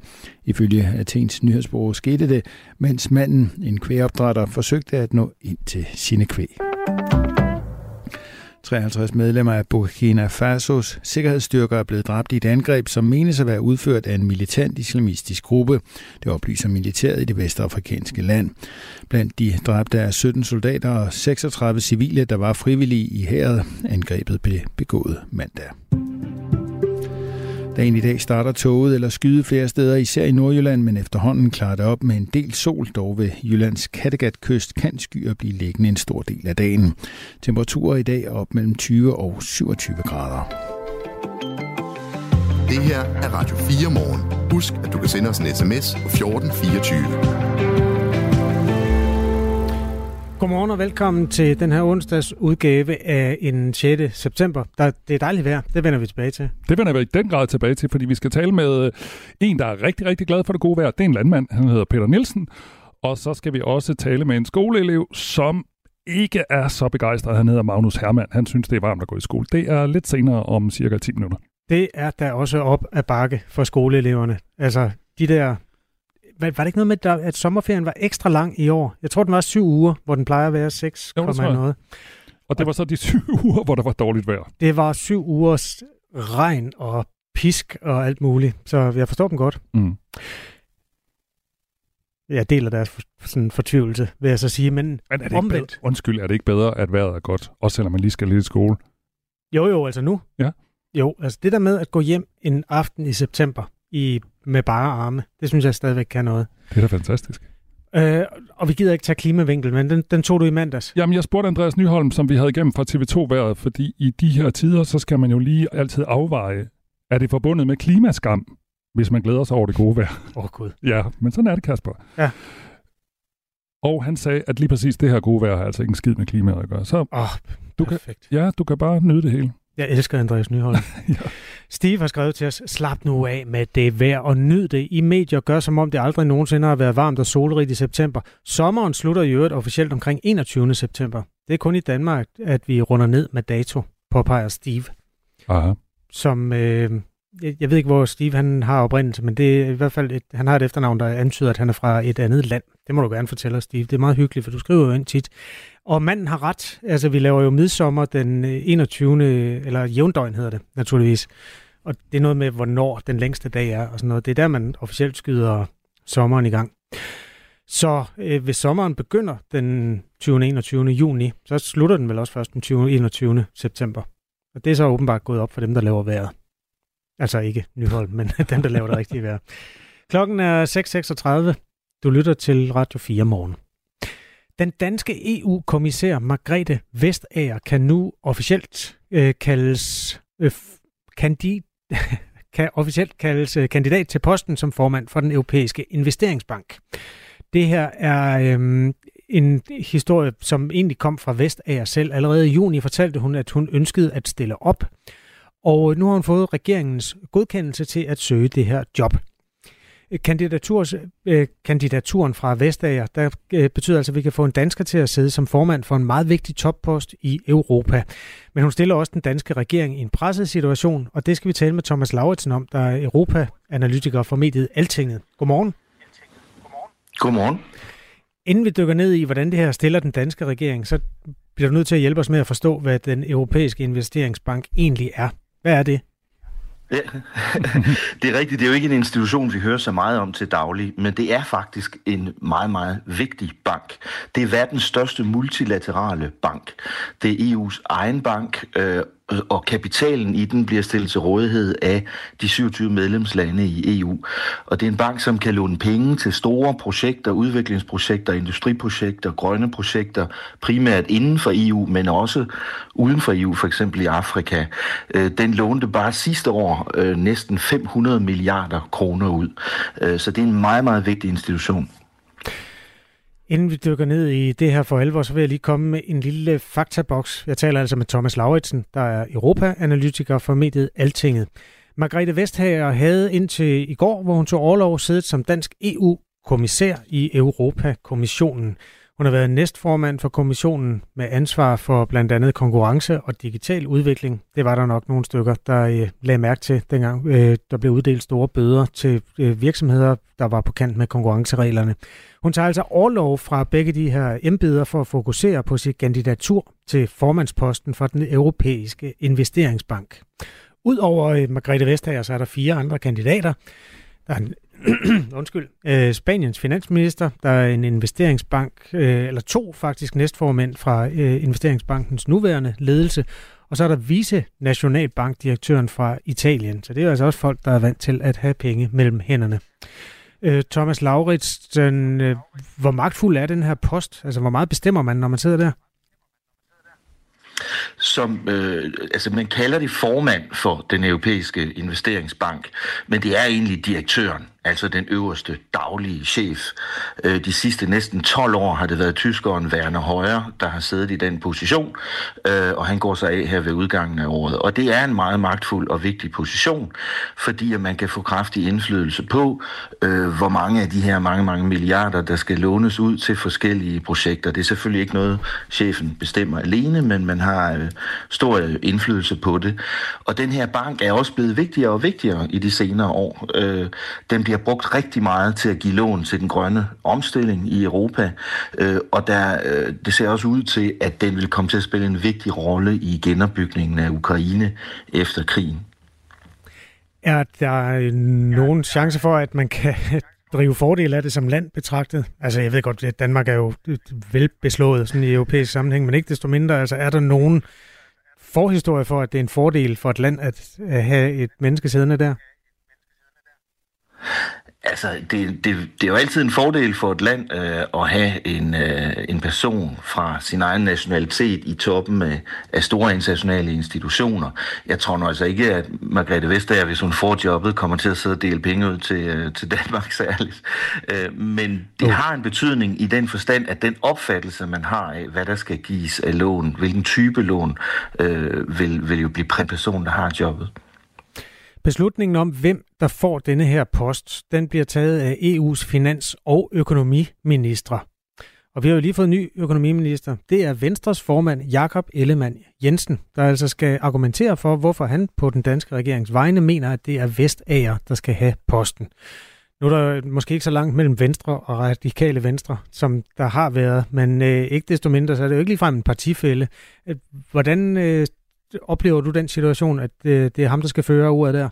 Ifølge Athens nyhedsbureau skete det, mens manden, en kvægopdrætter, forsøgte at nå ind til sine kvæg. 53 medlemmer af Burkina Fasos sikkerhedsstyrker er blevet dræbt i et angreb, som menes at være udført af en militant islamistisk gruppe. Det oplyser militæret i det vestafrikanske land. Blandt de dræbte er 17 soldater og 36 civile, der var frivillige i hæret. Angrebet blev begået mandag. Dagen i dag starter toget eller skyde flere steder, især i Nordjylland, men efterhånden klarer det op med en del sol, dog ved Jyllands Kattegat-kyst kan skyer blive liggende en stor del af dagen. Temperaturer i dag er op mellem 20 og 27 grader. Det her er Radio 4 morgen. Husk, at du kan sende os en sms på 1424. Godmorgen og velkommen til den her onsdags udgave af en 6. september. Der, det er dejligt vejr, det vender vi tilbage til. Det vender vi i den grad tilbage til, fordi vi skal tale med en, der er rigtig, rigtig glad for det gode vejr. Det er en landmand, han hedder Peter Nielsen. Og så skal vi også tale med en skoleelev, som ikke er så begejstret. Han hedder Magnus Hermann. Han synes, det er varmt at gå i skole. Det er lidt senere om cirka 10 minutter. Det er der også op ad bakke for skoleeleverne. Altså, de der var, var det ikke noget med, at sommerferien var ekstra lang i år? Jeg tror, den var syv uger, hvor den plejer at være seks, jo, noget. Og det var så de syv uger, hvor der var dårligt vejr? Det var syv ugers regn og pisk og alt muligt. Så jeg forstår dem godt. Mm. Jeg deler deres sådan fortvivlelse, vil jeg så sige, men, men er det omvendt. Bedre? Undskyld, er det ikke bedre, at vejret er godt, også selvom man lige skal lidt i skole? Jo, jo, altså nu. Ja. Jo, altså det der med at gå hjem en aften i september i, med bare arme, det synes jeg stadigvæk kan noget. Det er da fantastisk. Øh, og vi gider ikke tage klimavinkel, men den, den tog du i mandags. Jamen, jeg spurgte Andreas Nyholm, som vi havde igennem fra TV2-været, fordi i de her tider, så skal man jo lige altid afveje, er det forbundet med klimaskam, hvis man glæder sig over det gode vejr? Åh, oh, Gud. Ja, men sådan er det, Kasper. Ja. Og han sagde, at lige præcis det her gode vejr har altså ikke en skid med klimaet at gøre. Så oh, du kan, ja, du kan bare nyde det hele. Jeg elsker Andreas Nyholm. ja. Steve har skrevet til os, slap nu af med det vejr og nyd det. I medier gør som om det aldrig nogensinde har været varmt og solrigt i september. Sommeren slutter i øvrigt officielt omkring 21. september. Det er kun i Danmark, at vi runder ned med dato, påpeger Steve. Aha. Som, øh, jeg ved ikke, hvor Steve han har oprindelse, men det er i hvert fald et, han har et efternavn, der antyder, at han er fra et andet land. Det må du gerne fortælle os, Steve. Det er meget hyggeligt, for du skriver jo ind tit. Og manden har ret. Altså, vi laver jo midsommer den øh, 21. eller jævndøgn hedder det, naturligvis. Og det er noget med, hvornår den længste dag er og sådan noget. Det er der, man officielt skyder sommeren i gang. Så øh, hvis sommeren begynder den 20. 21. juni, så slutter den vel også først den 20. 21. september. Og det er så åbenbart gået op for dem, der laver vejret. Altså ikke Nyholm, men dem, der laver det rigtige vejr. Klokken er 6.36. Du lytter til Radio 4 morgen. Den danske EU-kommissær Margrethe Vestager kan nu officielt øh, kaldes øh, kandid, kan officielt kaldes øh, kandidat til posten som formand for den europæiske investeringsbank. Det her er øh, en historie, som egentlig kom fra Vestager selv. Allerede i juni fortalte hun, at hun ønskede at stille op, og nu har hun fået regeringens godkendelse til at søge det her job. Kandidaturs, øh, kandidaturen fra Vestager, der øh, betyder altså, at vi kan få en dansker til at sidde som formand for en meget vigtig toppost i Europa. Men hun stiller også den danske regering i en presset situation, og det skal vi tale med Thomas Lauritsen om, der er Europa-analytiker for mediet Altinget. Godmorgen. Godmorgen. Inden vi dykker ned i, hvordan det her stiller den danske regering, så bliver du nødt til at hjælpe os med at forstå, hvad den europæiske investeringsbank egentlig er. Hvad er det? Ja, det er rigtigt. Det er jo ikke en institution, vi hører så meget om til daglig, men det er faktisk en meget, meget vigtig bank. Det er verdens største multilaterale bank. Det er EU's egen bank, øh, Øh, og kapitalen i den bliver stillet til rådighed af de 27 medlemslande i EU. Og det er en bank, som kan låne penge til store projekter, udviklingsprojekter, industriprojekter, grønne projekter, primært inden for EU, men også uden for EU, for eksempel i Afrika. Øh, den lånte bare sidste år øh, næsten 500 milliarder kroner ud. Så det er en meget, meget vigtig institution. Inden vi dykker ned i det her for alvor, så vil jeg lige komme med en lille faktaboks. Jeg taler altså med Thomas Lauritsen, der er Europa-analytiker for mediet Altinget. Margrethe Vesthager havde indtil i går, hvor hun tog overlov, siddet som dansk EU-kommissær i Europa-kommissionen. Hun har været næstformand for kommissionen med ansvar for blandt andet konkurrence og digital udvikling. Det var der nok nogle stykker, der øh, lagde mærke til, dengang øh, der blev uddelt store bøder til øh, virksomheder, der var på kant med konkurrencereglerne. Hun tager altså overlov fra begge de her embeder for at fokusere på sit kandidatur til formandsposten for den europæiske investeringsbank. Udover øh, Margrethe Vestager, så er der fire andre kandidater. Der er en undskyld, øh, Spaniens finansminister, der er en investeringsbank, øh, eller to faktisk næstformænd fra øh, investeringsbankens nuværende ledelse, og så er der vice-nationalbankdirektøren fra Italien. Så det er altså også folk, der er vant til at have penge mellem hænderne. Øh, Thomas Lauritsen, øh, hvor magtfuld er den her post? Altså, hvor meget bestemmer man, når man sidder der? som, øh, altså man kalder det formand for den europæiske investeringsbank, men det er egentlig direktøren altså den øverste daglige chef. Øh, de sidste næsten 12 år har det været tyskeren Werner Højer, der har siddet i den position, øh, og han går sig af her ved udgangen af året. Og det er en meget magtfuld og vigtig position, fordi at man kan få kraftig indflydelse på, øh, hvor mange af de her mange, mange milliarder, der skal lånes ud til forskellige projekter. Det er selvfølgelig ikke noget, chefen bestemmer alene, men man har stor indflydelse på det. Og den her bank er også blevet vigtigere og vigtigere i de senere år. Den bliver bliver brugt rigtig meget til at give lån til den grønne omstilling i Europa, øh, og der, øh, det ser også ud til, at den vil komme til at spille en vigtig rolle i genopbygningen af Ukraine efter krigen. Er der øh, nogen chance for, at man kan drive fordel af det som land betragtet? Altså, jeg ved godt, at Danmark er jo øh, velbeslået sådan i europæisk sammenhæng, men ikke desto mindre, altså er der nogen forhistorie for, at det er en fordel for et land at have et menneske siddende der? Altså, det, det, det er jo altid en fordel for et land øh, at have en, øh, en person fra sin egen nationalitet i toppen af, af store internationale institutioner. Jeg tror nu altså ikke, at Margrethe Vestager, hvis hun får jobbet, kommer til at sidde og dele penge ud til, øh, til Danmark særligt. Øh, men det har en betydning i den forstand, at den opfattelse, man har af, hvad der skal gives af lån, hvilken type lån, øh, vil, vil jo blive præg person, der har jobbet. Beslutningen om, hvem der får denne her post, den bliver taget af EU's finans- og økonomiministre. Og vi har jo lige fået en ny økonomiminister. Det er Venstres formand Jakob Ellemann Jensen, der altså skal argumentere for, hvorfor han på den danske regerings vegne mener, at det er Vestager, der skal have posten. Nu er der måske ikke så langt mellem Venstre og radikale Venstre, som der har været, men øh, ikke desto mindre, så er det jo ikke ligefrem en partifælde. Øh, hvordan øh, oplever du den situation, at øh, det er ham, der skal føre ordet der?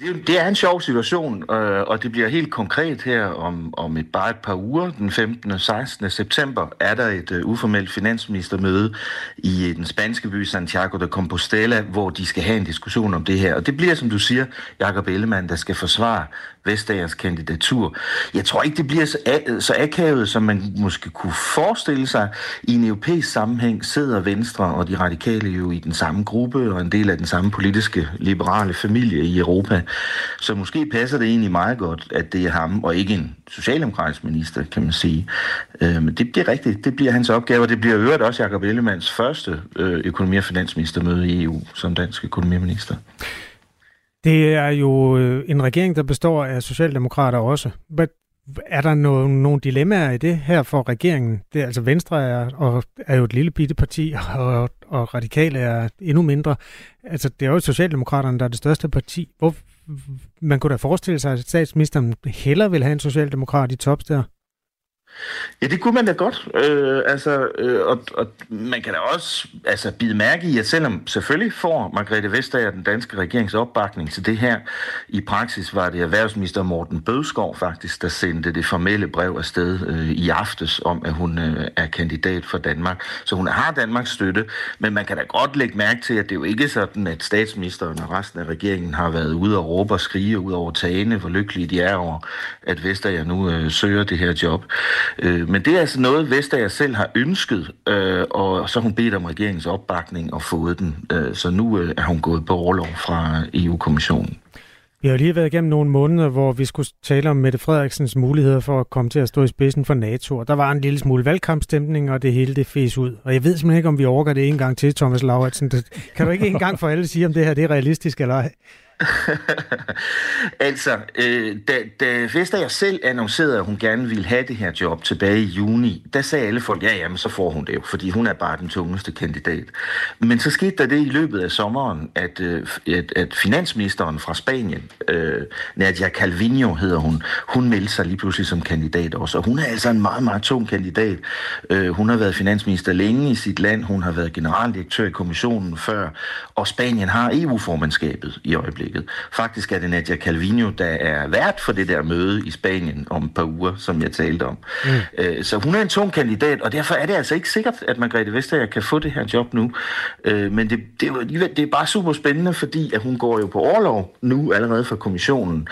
Det, det er en sjov situation, øh, og det bliver helt konkret her om, om et, bare et par uger. Den 15. og 16. september er der et øh, uformelt finansministermøde i øh, den spanske by Santiago de Compostela, hvor de skal have en diskussion om det her. Og det bliver, som du siger, Jakob Ellemann, der skal forsvare Vestagers kandidatur. Jeg tror ikke, det bliver så, øh, så akavet, som man måske kunne forestille sig. I en europæisk sammenhæng sidder Venstre og de radikale jo i den samme gruppe og en del af den samme politiske liberale familie i Europa. Så måske passer det egentlig meget godt, at det er ham og ikke en socialdemokratisk minister, kan man sige. Øh, men det bliver rigtigt. Det bliver hans opgave, og det bliver øvrigt også Jacob Ellemands første øh, økonomi- og finansministermøde i EU som dansk økonomiminister. Det er jo øh, en regering, der består af socialdemokrater også. Men er der nogle, nogle dilemmaer i det her for regeringen? Det er altså Venstre er, og er jo et lille bitte parti, og, og Radikale er endnu mindre. Altså, det er jo Socialdemokraterne, der er det største parti. Hvor, man kunne da forestille sig, at statsministeren hellere vil have en socialdemokrat i tops der. Ja, det kunne man da godt. Øh, altså, øh, og, og man kan da også altså, bide mærke i, at selvom selvfølgelig får Margrethe Vestager den danske regerings opbakning til det her, i praksis var det erhvervsminister Morten Bødskov faktisk, der sendte det formelle brev afsted øh, i aftes om, at hun øh, er kandidat for Danmark. Så hun har Danmarks støtte, men man kan da godt lægge mærke til, at det er jo ikke sådan, at statsministeren og resten af regeringen har været ude og råbe og skrige ud over tagene, hvor lykkelige de er over, at Vestager nu øh, søger det her job. Øh, men det er altså noget, Vestager selv har ønsket, øh, og så har hun bedt om regeringens opbakning og fået den. Øh, så nu øh, er hun gået på overlov fra EU-kommissionen. Vi har lige været igennem nogle måneder, hvor vi skulle tale om Mette Frederiksens muligheder for at komme til at stå i spidsen for NATO. Og der var en lille smule valgkampstemning, og det hele det fes ud. Og jeg ved simpelthen ikke, om vi overgår det en gang til, Thomas Lauritsen. Kan du ikke engang for alle sige, om det her det er realistisk eller ej? altså, øh, da, da Vestager selv annoncerede, at hun gerne ville have det her job tilbage i juni, der sagde alle folk, ja, jamen, så får hun det jo, fordi hun er bare den tungeste kandidat. Men så skete der det i løbet af sommeren, at, øh, at, at finansministeren fra Spanien, øh, Nadia Calvino hedder hun, hun meldte sig lige pludselig som kandidat også. Og hun er altså en meget, meget tung kandidat. Øh, hun har været finansminister længe i sit land, hun har været generaldirektør i kommissionen før, og Spanien har EU-formandskabet i øjeblikket øjeblikket. Faktisk er det Nadia Calvino, der er vært for det der møde i Spanien om et par uger, som jeg talte om. Mm. Øh, så hun er en tung kandidat, og derfor er det altså ikke sikkert, at Margrethe Vestager kan få det her job nu. Øh, men det, det, er det er bare super spændende, fordi at hun går jo på overlov nu allerede fra kommissionen.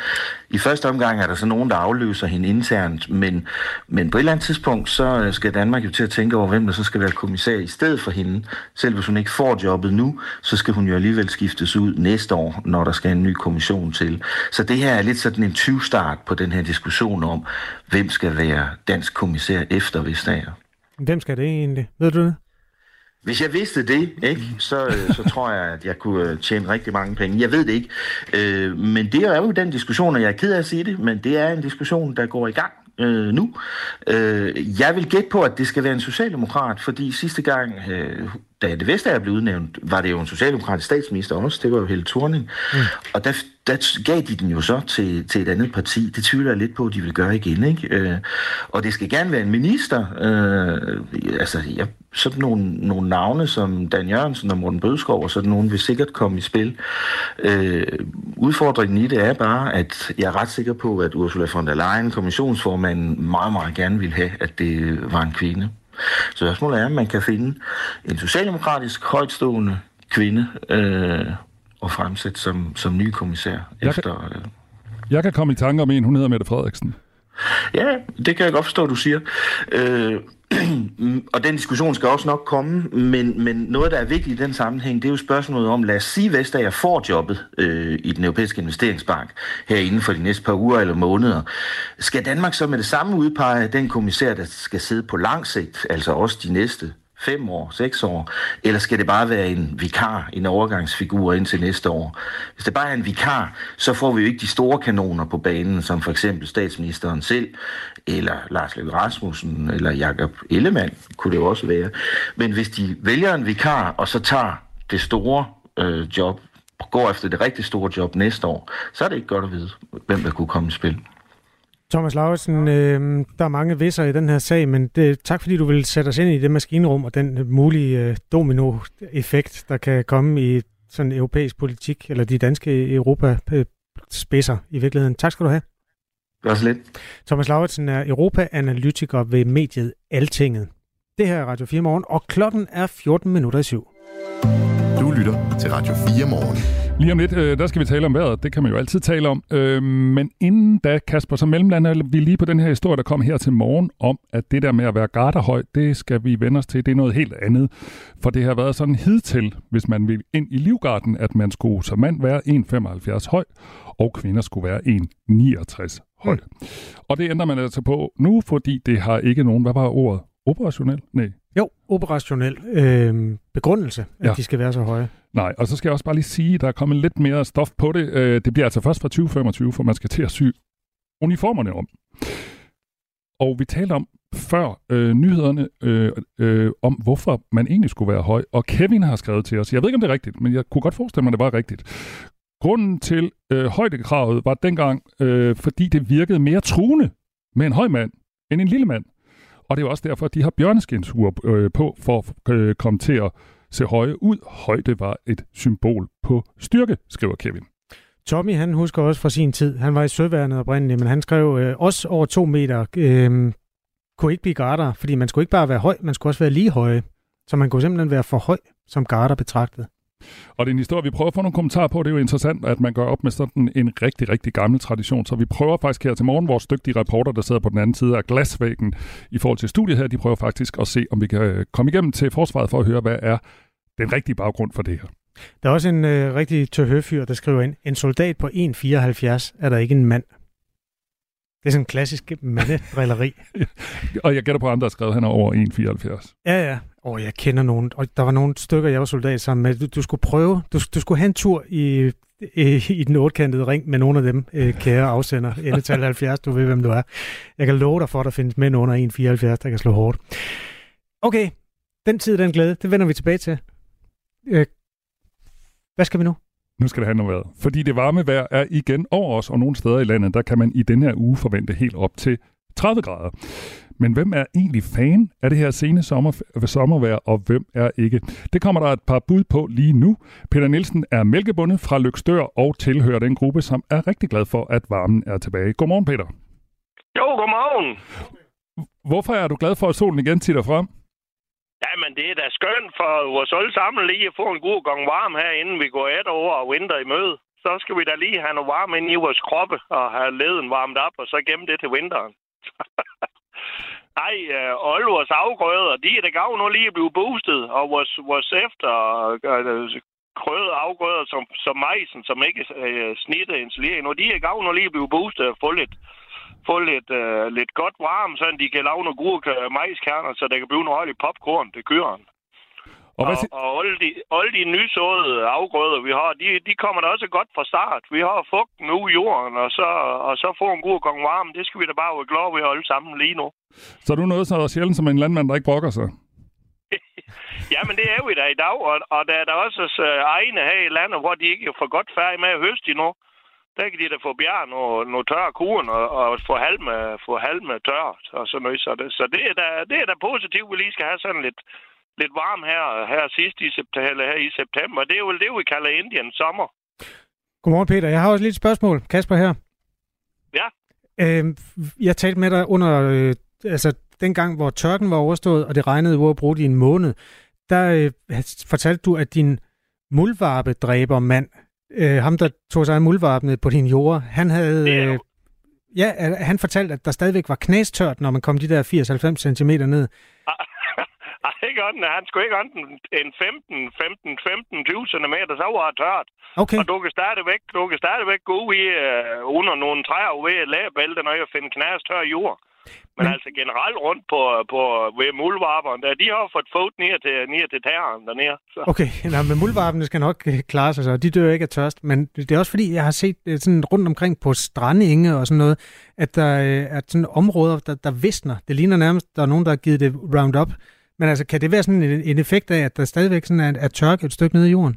I første omgang er der så nogen, der afløser hende internt, men, men på et eller andet tidspunkt, så skal Danmark jo til at tænke over, hvem der så skal være kommissær i stedet for hende. Selv hvis hun ikke får jobbet nu, så skal hun jo alligevel skiftes ud næste år, når der skal en ny kommission til. Så det her er lidt sådan en 20-start på den her diskussion om, hvem skal være dansk kommissær efter Vestager. Hvem skal det egentlig? Ved du det? Hvis jeg vidste det, ikke, så, øh, så tror jeg, at jeg kunne øh, tjene rigtig mange penge. Jeg ved det ikke. Øh, men det er jo den diskussion, og jeg er ked af at sige det, men det er en diskussion, der går i gang øh, nu. Øh, jeg vil gætte på, at det skal være en socialdemokrat, fordi sidste gang, øh, da det Vestager blev udnævnt, var det jo en socialdemokratisk statsminister også. Det var jo Helle Thorning. Mm. Og der, der gav de den jo så til, til et andet parti. Det tvivler jeg lidt på, at de vil gøre igen. Ikke? Øh, og det skal gerne være en minister. Øh, altså, jeg, sådan nogle, nogle navne som Dan Jørgensen og Morten Bødskov, og sådan nogen vil sikkert komme i spil. Øh, udfordringen i det er bare, at jeg er ret sikker på, at Ursula von der Leyen, kommissionsformanden, meget, meget gerne vil have, at det var en kvinde. Så spørgsmålet er, om man kan finde en socialdemokratisk højtstående kvinde øh, og fremsætte som, som ny kommissær Jeg efter... kan, jeg kan komme i tanke om en, hun hedder Mette Frederiksen. Ja, det kan jeg godt forstå, du siger. Øh, og den diskussion skal også nok komme, men, men noget, der er vigtigt i den sammenhæng, det er jo spørgsmålet om, lad os sige, Vestager får jobbet øh, i den europæiske investeringsbank her inden for de næste par uger eller måneder. Skal Danmark så med det samme udpege den kommissær, der skal sidde på lang sigt, altså også de næste fem år, seks år, eller skal det bare være en vikar, en overgangsfigur indtil næste år? Hvis det bare er en vikar, så får vi jo ikke de store kanoner på banen, som for eksempel statsministeren selv, eller Lars Løkke Rasmussen, eller Jakob Ellemann, kunne det jo også være. Men hvis de vælger en vikar, og så tager det store øh, job, går efter det rigtig store job næste år, så er det ikke godt at vide, hvem der kunne komme i spil. Thomas Lauritsen, øh, der er mange visser i den her sag, men det, tak fordi du vil sætte os ind i det maskinrum og den mulige øh, domino-effekt, der kan komme i sådan europæisk politik, eller de danske Europa-spidser i virkeligheden. Tak skal du have. Var så lidt. Thomas Lauritsen er Europa-analytiker ved mediet Altinget. Det her er Radio 4 Morgen, og klokken er 14 minutter i syv. Du lytter til Radio 4 Morgen. Lige om lidt, øh, der skal vi tale om vejret. Det kan man jo altid tale om. Øh, men inden da, Kasper, så mellemlander vi lige på den her historie, der kom her til morgen, om at det der med at være garderhøj, det skal vi vende os til. Det er noget helt andet. For det har været sådan hidtil, hvis man vil ind i livgarden, at man skulle som mand være 1,75 høj, og kvinder skulle være 1,69 høj. Mm. Og det ændrer man altså på nu, fordi det har ikke nogen, hvad var ordet? Operationel? Nej. Jo, operationel øh, begrundelse, at Ja. de skal være så høje. Nej, og så skal jeg også bare lige sige, at der er kommet lidt mere stof på det. Øh, Det bliver altså først fra 2025, for man skal til at sy uniformerne om. Og vi talte om før øh, nyhederne øh, øh, om, hvorfor man egentlig skulle være høj. Og Kevin har skrevet til os, jeg ved ikke, om det er rigtigt, men jeg kunne godt forestille mig, at det var rigtigt. Grunden til øh, højdekravet var dengang, øh, fordi det virkede mere truende med en høj mand end en lille mand. Og det er også derfor, at de har bjørneskinsure øh, på, for at øh, komme til at se høje ud. Højde var et symbol på styrke, skriver Kevin. Tommy, han husker også fra sin tid. Han var i søværnet oprindeligt, men han skrev øh, også over to meter, øh, kunne ikke blive garder, fordi man skulle ikke bare være høj, man skulle også være lige høje. Så man kunne simpelthen være for høj som garder betragtet. Og det er en historie, vi prøver at få nogle kommentarer på. Det er jo interessant, at man gør op med sådan en rigtig, rigtig gammel tradition. Så vi prøver faktisk her til morgen, vores dygtige reporter, der sidder på den anden side af glasvæggen i forhold til studiet her, de prøver faktisk at se, om vi kan øh, komme igennem til forsvaret for at høre, hvad er den rigtige baggrund for det her. Der er også en øh, rigtig tøhøfyr, der skriver ind, en soldat på 1,74 er der ikke en mand. Det er sådan en klassisk mandedrilleri. Og jeg gætter på, at andre har skrevet, at han er over 1,74. Ja, ja. Og jeg kender nogen, og der var nogle stykker, jeg var soldat sammen med. Du, du skulle prøve, du, du skulle have en tur i, i, i den otkantede ring med nogle af dem, øh, kære afsender. Endetal 70, du ved, hvem du er. Jeg kan love dig for, at der findes mænd under 1,74, der kan slå hårdt. Okay, den tid, den glæde, det vender vi tilbage til. Øh, hvad skal vi nu? Nu skal det handle om vejret. Fordi det varme vejr er igen over os, og nogle steder i landet, der kan man i den her uge forvente helt op til 30 grader. Men hvem er egentlig fan af det her sene sommer, sommervejr, og hvem er ikke? Det kommer der et par bud på lige nu. Peter Nielsen er mælkebundet fra Lykstør og tilhører den gruppe, som er rigtig glad for, at varmen er tilbage. Godmorgen, Peter. Jo, godmorgen. Hvorfor er du glad for, at solen igen titter frem? Jamen, det er da skønt for os alle sammen lige at få en god gang varm her, inden vi går et år og vinter i møde. Så skal vi da lige have noget varme ind i vores kroppe og have leden varmet op, og så gemme det til vinteren. Nej, øh, og afgrøder, de er da gav nu lige at blive boostet, og vores, vores efter øh, altså, krøde afgrøder som, som majsen, som ikke øh, snitter insulering, endnu, de er gav nu lige at blive boostet og få lidt, få lidt, øh, lidt godt varme, så de kan lave nogle gode øh, majskerner, så der kan blive noget i popcorn til køren. Og, og, og alle, de, alle de nysåede afgrøder, vi har, de, de kommer da også godt fra start. Vi har fugten nu i jorden, og så, og så få en god gang varme. Det skal vi da bare være glade ved alle sammen lige nu. Så er du noget så sjældent som en landmand, der ikke brokker sig? Jamen, det er vi da i dag, og, og der er der også uh, egne her i landet, hvor de ikke er for godt færdige med at høste endnu. Der kan de da få bjerg nogle, nogle tørre kuren og, og få halme, få halme tørt og sådan noget. Så det, så det er da, det er da positivt, vi lige skal have sådan lidt, lidt varm her, her sidst i september, eller her i september. Det er jo det, vi kalder Indiens sommer. Godmorgen, Peter. Jeg har også lidt spørgsmål. Kasper her. Ja. Øh, jeg talte med dig under, øh, altså, dengang, hvor tørken var overstået, og det regnede uafbrudt i en måned, der øh, fortalte du, at din muldvarpedræbermand, øh, ham der tog sig af muldvarpene på din jord, han havde... Øh, ja, han fortalte, at der stadigvæk var knæstørt, når man kom de der 80-90 cm ned. Ej, ikke ånden. Han skulle ikke ånden en 15, 15, 15, 20 cm, så var det tørt. Okay. Og du kan stadigvæk, du kan stadigvæk gå ud i, uh, under nogle træer ved lægebælte, når jeg finder knæs tør jord. Men, Men altså generelt rundt på, på ved muldvarperne, der, de har fået fået ned til, ned til tæren dernede. Så. Okay, nej, men muldvarpene skal nok øh, klare sig så. De dør ikke af tørst. Men det er også fordi, jeg har set øh, sådan rundt omkring på strandinge og sådan noget, at der er sådan områder, der, der visner. Det ligner nærmest, der er nogen, der har givet det Roundup. Men altså, kan det være sådan en, en effekt af, at der stadigvæk sådan er, er tørke et stykke nede i jorden?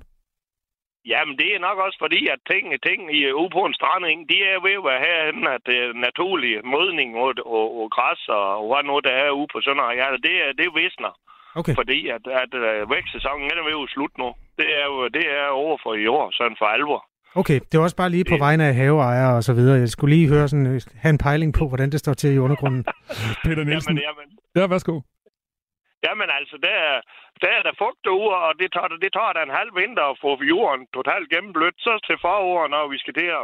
Jamen, det er nok også fordi, at ting, ting i, ude på en stranding, de er ved at være herhen, at det er naturlig modning og, og, og græs og, og hvad nu der er ude på sådan ja, det, er, det visner. Okay. Fordi at, at, at vækstsæsonen er ved at slutte nu. Det er jo det er over for i år, sådan for alvor. Okay, det var også bare lige på vegne af haveejere og så videre. Jeg skulle lige høre sådan, have en pejling på, hvordan det står til i undergrunden. Peter Nielsen. Jamen, jamen. Ja, værsgo. Jamen altså, der, der er der fugt derude, og det tager, det tager da en halv vinter at få jorden totalt gennemblødt. Så til foråret, når vi skal der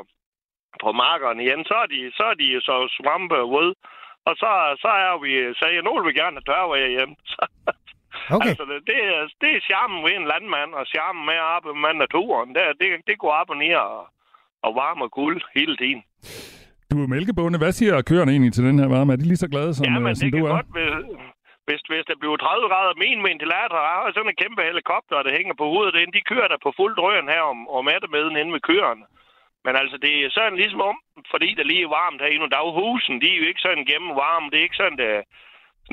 på markerne igen, så er de så, er de så svampe rød. Og så, så er vi, så jeg, nu vil vi gerne have tørvejr. Så, okay. Altså, det, det, er, det er charmen ved en landmand, og charmen med at arbejde med naturen. Det, det, det går op og ned og, og varme og kul hele tiden. Du er mælkebonde. Hvad siger køerne egentlig til den her varme? Er de lige så glade, som, ja, men øh, som det du kan er? godt, hvis, hvis, det der bliver 30 grader, min ventilator har sådan en kæmpe helikopter, der hænger på hovedet ind, de kører der på fuld drøn her om, om eftermiddagen inde ved køerne. Men altså, det er sådan ligesom om, fordi der lige er varmt herinde, og daghusen, de er jo ikke sådan gennem varme. Det er ikke sådan, det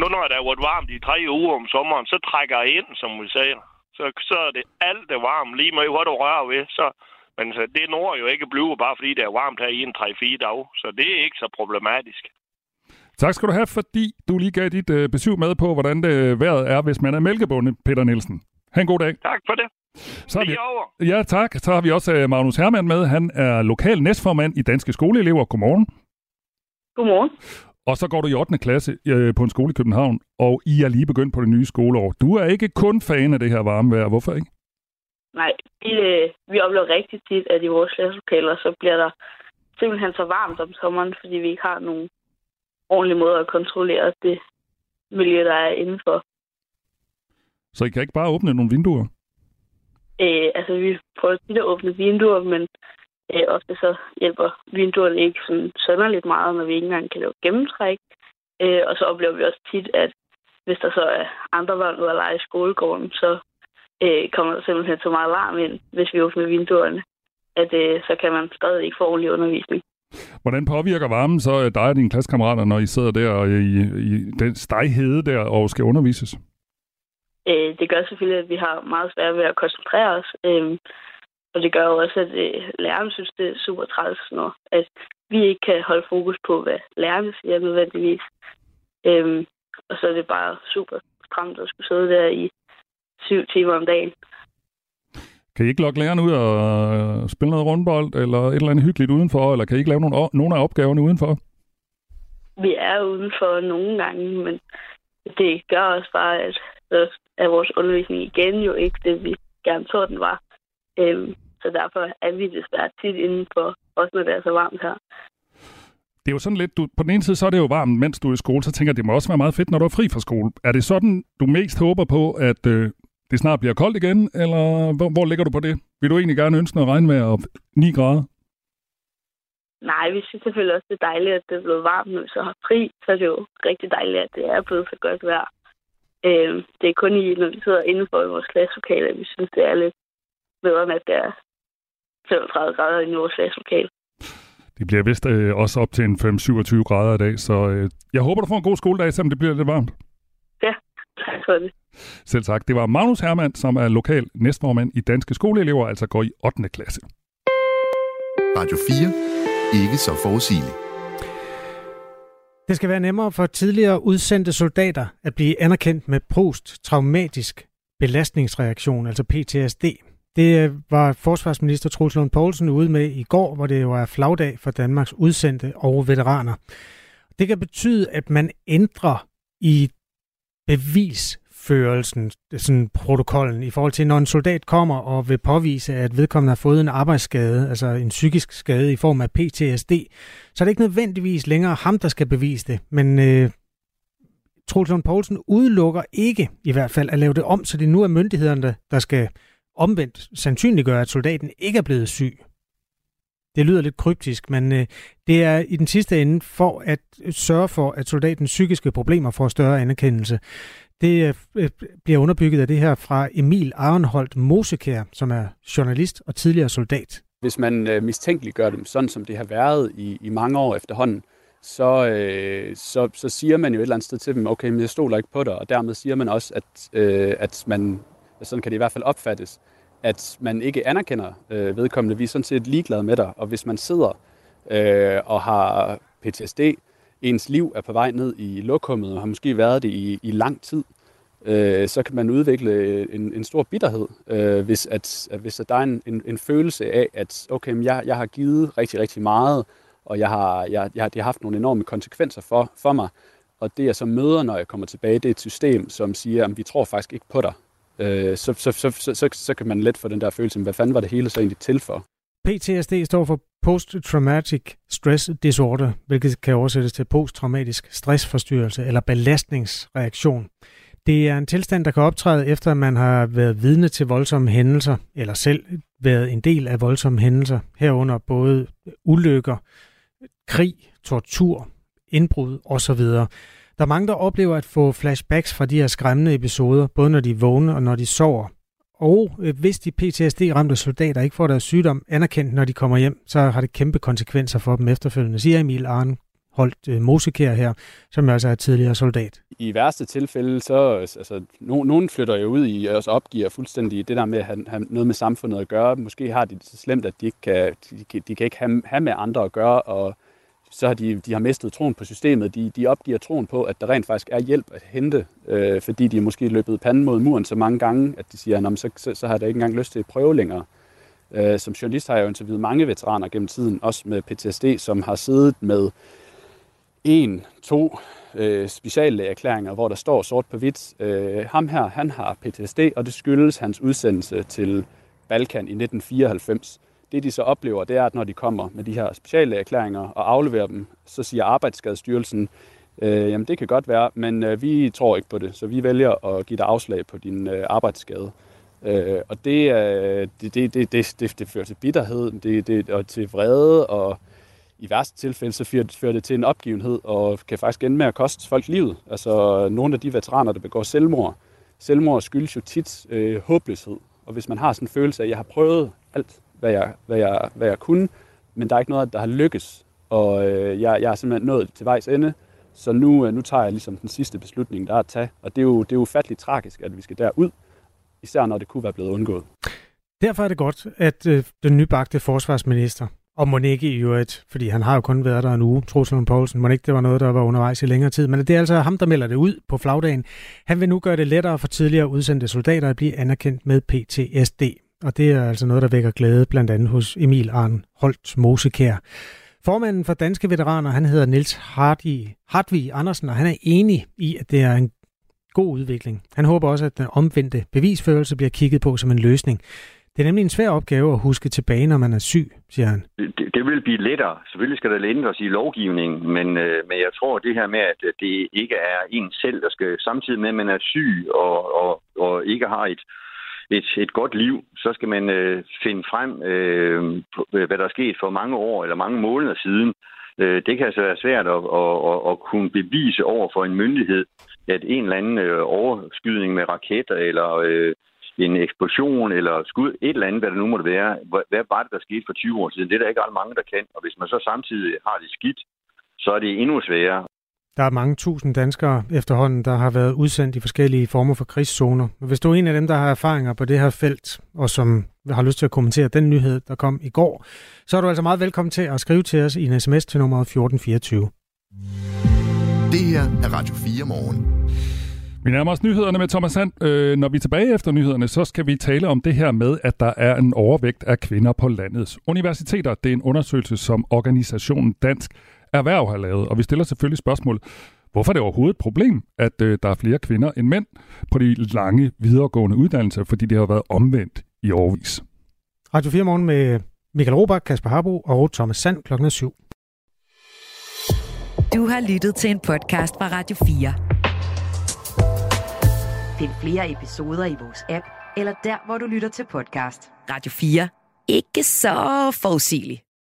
nu når der er været varmt i tre uger om sommeren, så trækker jeg ind, som vi siger. Så, så er det alt det varmt, lige med hvor du rører ved. Så, men så, det når jo ikke blive, bare fordi det er varmt her i en 3-4 dage. Så det er ikke så problematisk. Tak skal du have, fordi du lige gav dit øh, besøg med på, hvordan det vejret er, hvis man er mælkebonde, Peter Nielsen. Ha' en god dag. Tak for det. Så har vi, over. ja, tak. Så har vi også øh, Magnus Hermann med. Han er lokal næstformand i Danske Skoleelever. Godmorgen. Godmorgen. Og så går du i 8. klasse øh, på en skole i København, og I er lige begyndt på det nye skoleår. Du er ikke kun fan af det her varme vejr. Hvorfor ikke? Nej, vi, øh, vi oplever rigtig tit, at i vores klasselokaler, så bliver der simpelthen så varmt om sommeren, fordi vi ikke har nogen ordentlig måde at kontrollere det miljø, der er indenfor. Så I kan ikke bare åbne nogle vinduer? Øh, altså, vi prøver tit at åbne vinduer, men øh, ofte så hjælper vinduerne ikke sådan sønderligt meget, når vi ikke engang kan lave gennemtræk. Øh, og så oplever vi også tit, at hvis der så er andre børn ude at lege i skolegården, så øh, kommer der simpelthen så meget varm ind, hvis vi åbner vinduerne, at øh, så kan man stadig ikke få ordentlig undervisning. Hvordan påvirker varmen så øh, dig og dine klassekammerater, når I sidder der og i, i den steghede der og skal undervises? Øh, det gør selvfølgelig, at vi har meget svært ved at koncentrere os. Øh, og det gør jo også, at øh, læreren synes, det er super træls, når at vi ikke kan holde fokus på, hvad lærerne siger nødvendigvis. Øh, og så er det bare super stramt at skulle sidde der i syv timer om dagen. Kan I ikke lokke lærerne ud og øh, spille noget rundbold, eller et eller andet hyggeligt udenfor, eller kan I ikke lave nogle, nogle af opgaverne udenfor? Vi er udenfor nogle gange, men det gør også bare, at, at vores undervisning igen jo ikke det, vi gerne så, den var. Øhm, så derfor er vi desværre tit indenfor, også når det er så varmt her. Det er jo sådan lidt, du, på den ene side så er det jo varmt, mens du er i skole, så tænker jeg, det må også være meget fedt, når du er fri fra skole. Er det sådan, du mest håber på, at øh, det snart bliver koldt igen, eller hvor, hvor ligger du på det? Vil du egentlig gerne ønske noget regnvejr og 9 grader? Nej, vi synes selvfølgelig også, det er dejligt, at det er blevet varmt, når vi så har fri. Så er det jo rigtig dejligt, at det er blevet så godt vejr. Øh, det er kun i, når vi sidder indenfor i vores klasselokale, at vi synes, det er lidt bedre, end at det er 35 grader i vores klasselokale. Det bliver vist øh, også op til en 5-27 grader i dag, så øh, jeg håber, du får en god skoledag, selvom det bliver lidt varmt. Tak for det. Selv tak. Det var Magnus Hermann, som er lokal næstformand i Danske Skoleelever, altså går i 8. klasse. Radio 4. Ikke så forudsigeligt. Det skal være nemmere for tidligere udsendte soldater at blive anerkendt med post-traumatisk belastningsreaktion, altså PTSD. Det øh, var forsvarsminister Troels Lund Poulsen ude med i går, hvor det jo er flagdag for Danmarks udsendte og veteraner. Det kan betyde, at man ændrer i bevisførelsen, sådan protokollen, i forhold til, når en soldat kommer og vil påvise, at vedkommende har fået en arbejdsskade, altså en psykisk skade i form af PTSD, så er det ikke nødvendigvis længere ham, der skal bevise det. Men øh, Troels Lund Poulsen udelukker ikke i hvert fald at lave det om, så det nu er myndighederne, der skal omvendt sandsynliggøre, at soldaten ikke er blevet syg. Det lyder lidt kryptisk, men øh, det er i den sidste ende for at sørge for, at soldatens psykiske problemer får større anerkendelse. Det øh, øh bliver underbygget af det her fra Emil Arenholdt Mosekær, som er journalist og tidligere soldat. Hvis man øh, mistænkeliggør dem, sådan som det har været i, i mange år efterhånden, så, øh, så, så siger man jo et eller andet sted til dem, okay, men jeg stoler ikke på dig, og dermed siger man også, at, øh, at man, sådan kan det i hvert fald opfattes, at man ikke anerkender øh, vedkommende. Vi er sådan set ligeglade med dig, og hvis man sidder øh, og har PTSD, ens liv er på vej ned i lokummet, og har måske været det i, i lang tid, øh, så kan man udvikle øh, en, en stor bitterhed, øh, hvis, at, at, hvis at der er en, en, en følelse af, at okay, men jeg, jeg har givet rigtig, rigtig meget, og jeg har, jeg, jeg, det har haft nogle enorme konsekvenser for, for mig, og det jeg så møder, når jeg kommer tilbage, det er et system, som siger, at vi tror faktisk ikke på dig. Øh, så, så, så, så, så, så kan man let få den der følelse, hvad fanden var det hele så egentlig til for? PTSD står for Post-Traumatic Stress Disorder, hvilket kan oversættes til posttraumatisk stressforstyrrelse eller belastningsreaktion. Det er en tilstand, der kan optræde efter, at man har været vidne til voldsomme hændelser, eller selv været en del af voldsomme hændelser, herunder både ulykker, krig, tortur, indbrud osv. Der er mange, der oplever at få flashbacks fra de her skræmmende episoder, både når de vågner og når de sover. Og øh, hvis de PTSD-ramte soldater ikke får deres sygdom anerkendt, når de kommer hjem, så har det kæmpe konsekvenser for dem efterfølgende, siger Emil Arne holdt øh, Mosekær her, som altså er tidligere soldat. I værste tilfælde, så altså, no, nogen flytter jo ud i og opgiver fuldstændig det der med at have, have noget med samfundet at gøre. Måske har de det så slemt, at de ikke kan, de, de kan ikke have, have med andre at gøre, og så har de, de har mistet troen på systemet. De, de opgiver troen på, at der rent faktisk er hjælp at hente, øh, fordi de er måske løbet panden mod muren så mange gange, at de siger, så, så, så har jeg ikke engang lyst til at prøve længere. Øh, som journalist har jeg jo interviewet mange veteraner gennem tiden, også med PTSD, som har siddet med en, to øh, speciallægeerklæringer, hvor der står sort på hvidt, øh, ham her, han har PTSD, og det skyldes hans udsendelse til Balkan i 1994. Det de så oplever, det er, at når de kommer med de her speciale erklæringer og afleverer dem, så siger Arbejdsskadestyrelsen, øh, jamen det kan godt være, men øh, vi tror ikke på det, så vi vælger at give dig afslag på din øh, arbejdsskade. Øh, og det, øh, det, det, det, det, det, det fører til bitterhed, det, det, og til vrede, og i værste tilfælde så fører, fører det til en opgivenhed, og kan faktisk ende med at koste folk livet. Altså nogle af de veteraner, der begår selvmord, selvmord skyldes jo tit øh, håbløshed. Og hvis man har sådan en følelse af, at jeg har prøvet alt, hvad jeg, hvad jeg, hvad jeg kunne, men der er ikke noget, der har lykkes. Og øh, jeg, jeg er simpelthen nået til vejs ende, så nu, øh, nu tager jeg ligesom den sidste beslutning, der er at tage. Og det er jo, det er ufatteligt tragisk, at vi skal derud, især når det kunne være blevet undgået. Derfor er det godt, at øh, den nybagte forsvarsminister, og Monique i øvrigt, fordi han har jo kun været der en uge, Troels Poulsen, Monique, det var noget, der var undervejs i længere tid, men det er altså ham, der melder det ud på flagdagen. Han vil nu gøre det lettere for tidligere udsendte soldater at blive anerkendt med PTSD. Og det er altså noget, der vækker glæde blandt andet hos Emil Arn Holt Mosekær. Formanden for Danske Veteraner, han hedder Niels Hardy, Hartvig Andersen, og han er enig i, at det er en god udvikling. Han håber også, at den omvendte bevisførelse bliver kigget på som en løsning. Det er nemlig en svær opgave at huske tilbage, når man er syg, siger han. Det, det vil blive lettere. Selvfølgelig skal der ændres i lovgivningen, men, øh, men jeg tror, det her med, at det ikke er en selv, der skal samtidig med, at man er syg og, og, og ikke har et, et, et godt liv, så skal man øh, finde frem, øh, øh, hvad der er sket for mange år eller mange måneder siden. Øh, det kan altså være svært at, at, at, at kunne bevise over for en myndighed, at en eller anden øh, overskydning med raketter eller øh, en eksplosion eller skud, et eller andet, hvad det nu måtte være, hvad var det, der skete for 20 år siden? Det er der ikke ret mange, der kan. Og hvis man så samtidig har det skidt, så er det endnu sværere. Der er mange tusind danskere efterhånden, der har været udsendt i forskellige former for krigszoner. Hvis du er en af dem, der har erfaringer på det her felt, og som har lyst til at kommentere den nyhed, der kom i går, så er du altså meget velkommen til at skrive til os i en sms til nummer 1424. Det her er Radio 4 morgen. Vi nærmer os nyhederne med Thomas Sand. Øh, når vi er tilbage efter nyhederne, så skal vi tale om det her med, at der er en overvægt af kvinder på landets universiteter. Det er en undersøgelse, som organisationen Dansk Erhverv har lavet, og vi stiller selvfølgelig spørgsmål. hvorfor er det overhovedet et problem, at øh, der er flere kvinder end mænd på de lange videregående uddannelser, fordi det har været omvendt i årvis. Radio 4 morgen med Michael Robach, Kasper Harbo og Thomas Sand klokken 7. Du har lyttet til en podcast fra Radio 4. Find flere episoder i vores app, eller der, hvor du lytter til podcast. Radio 4. Ikke så forudsigeligt.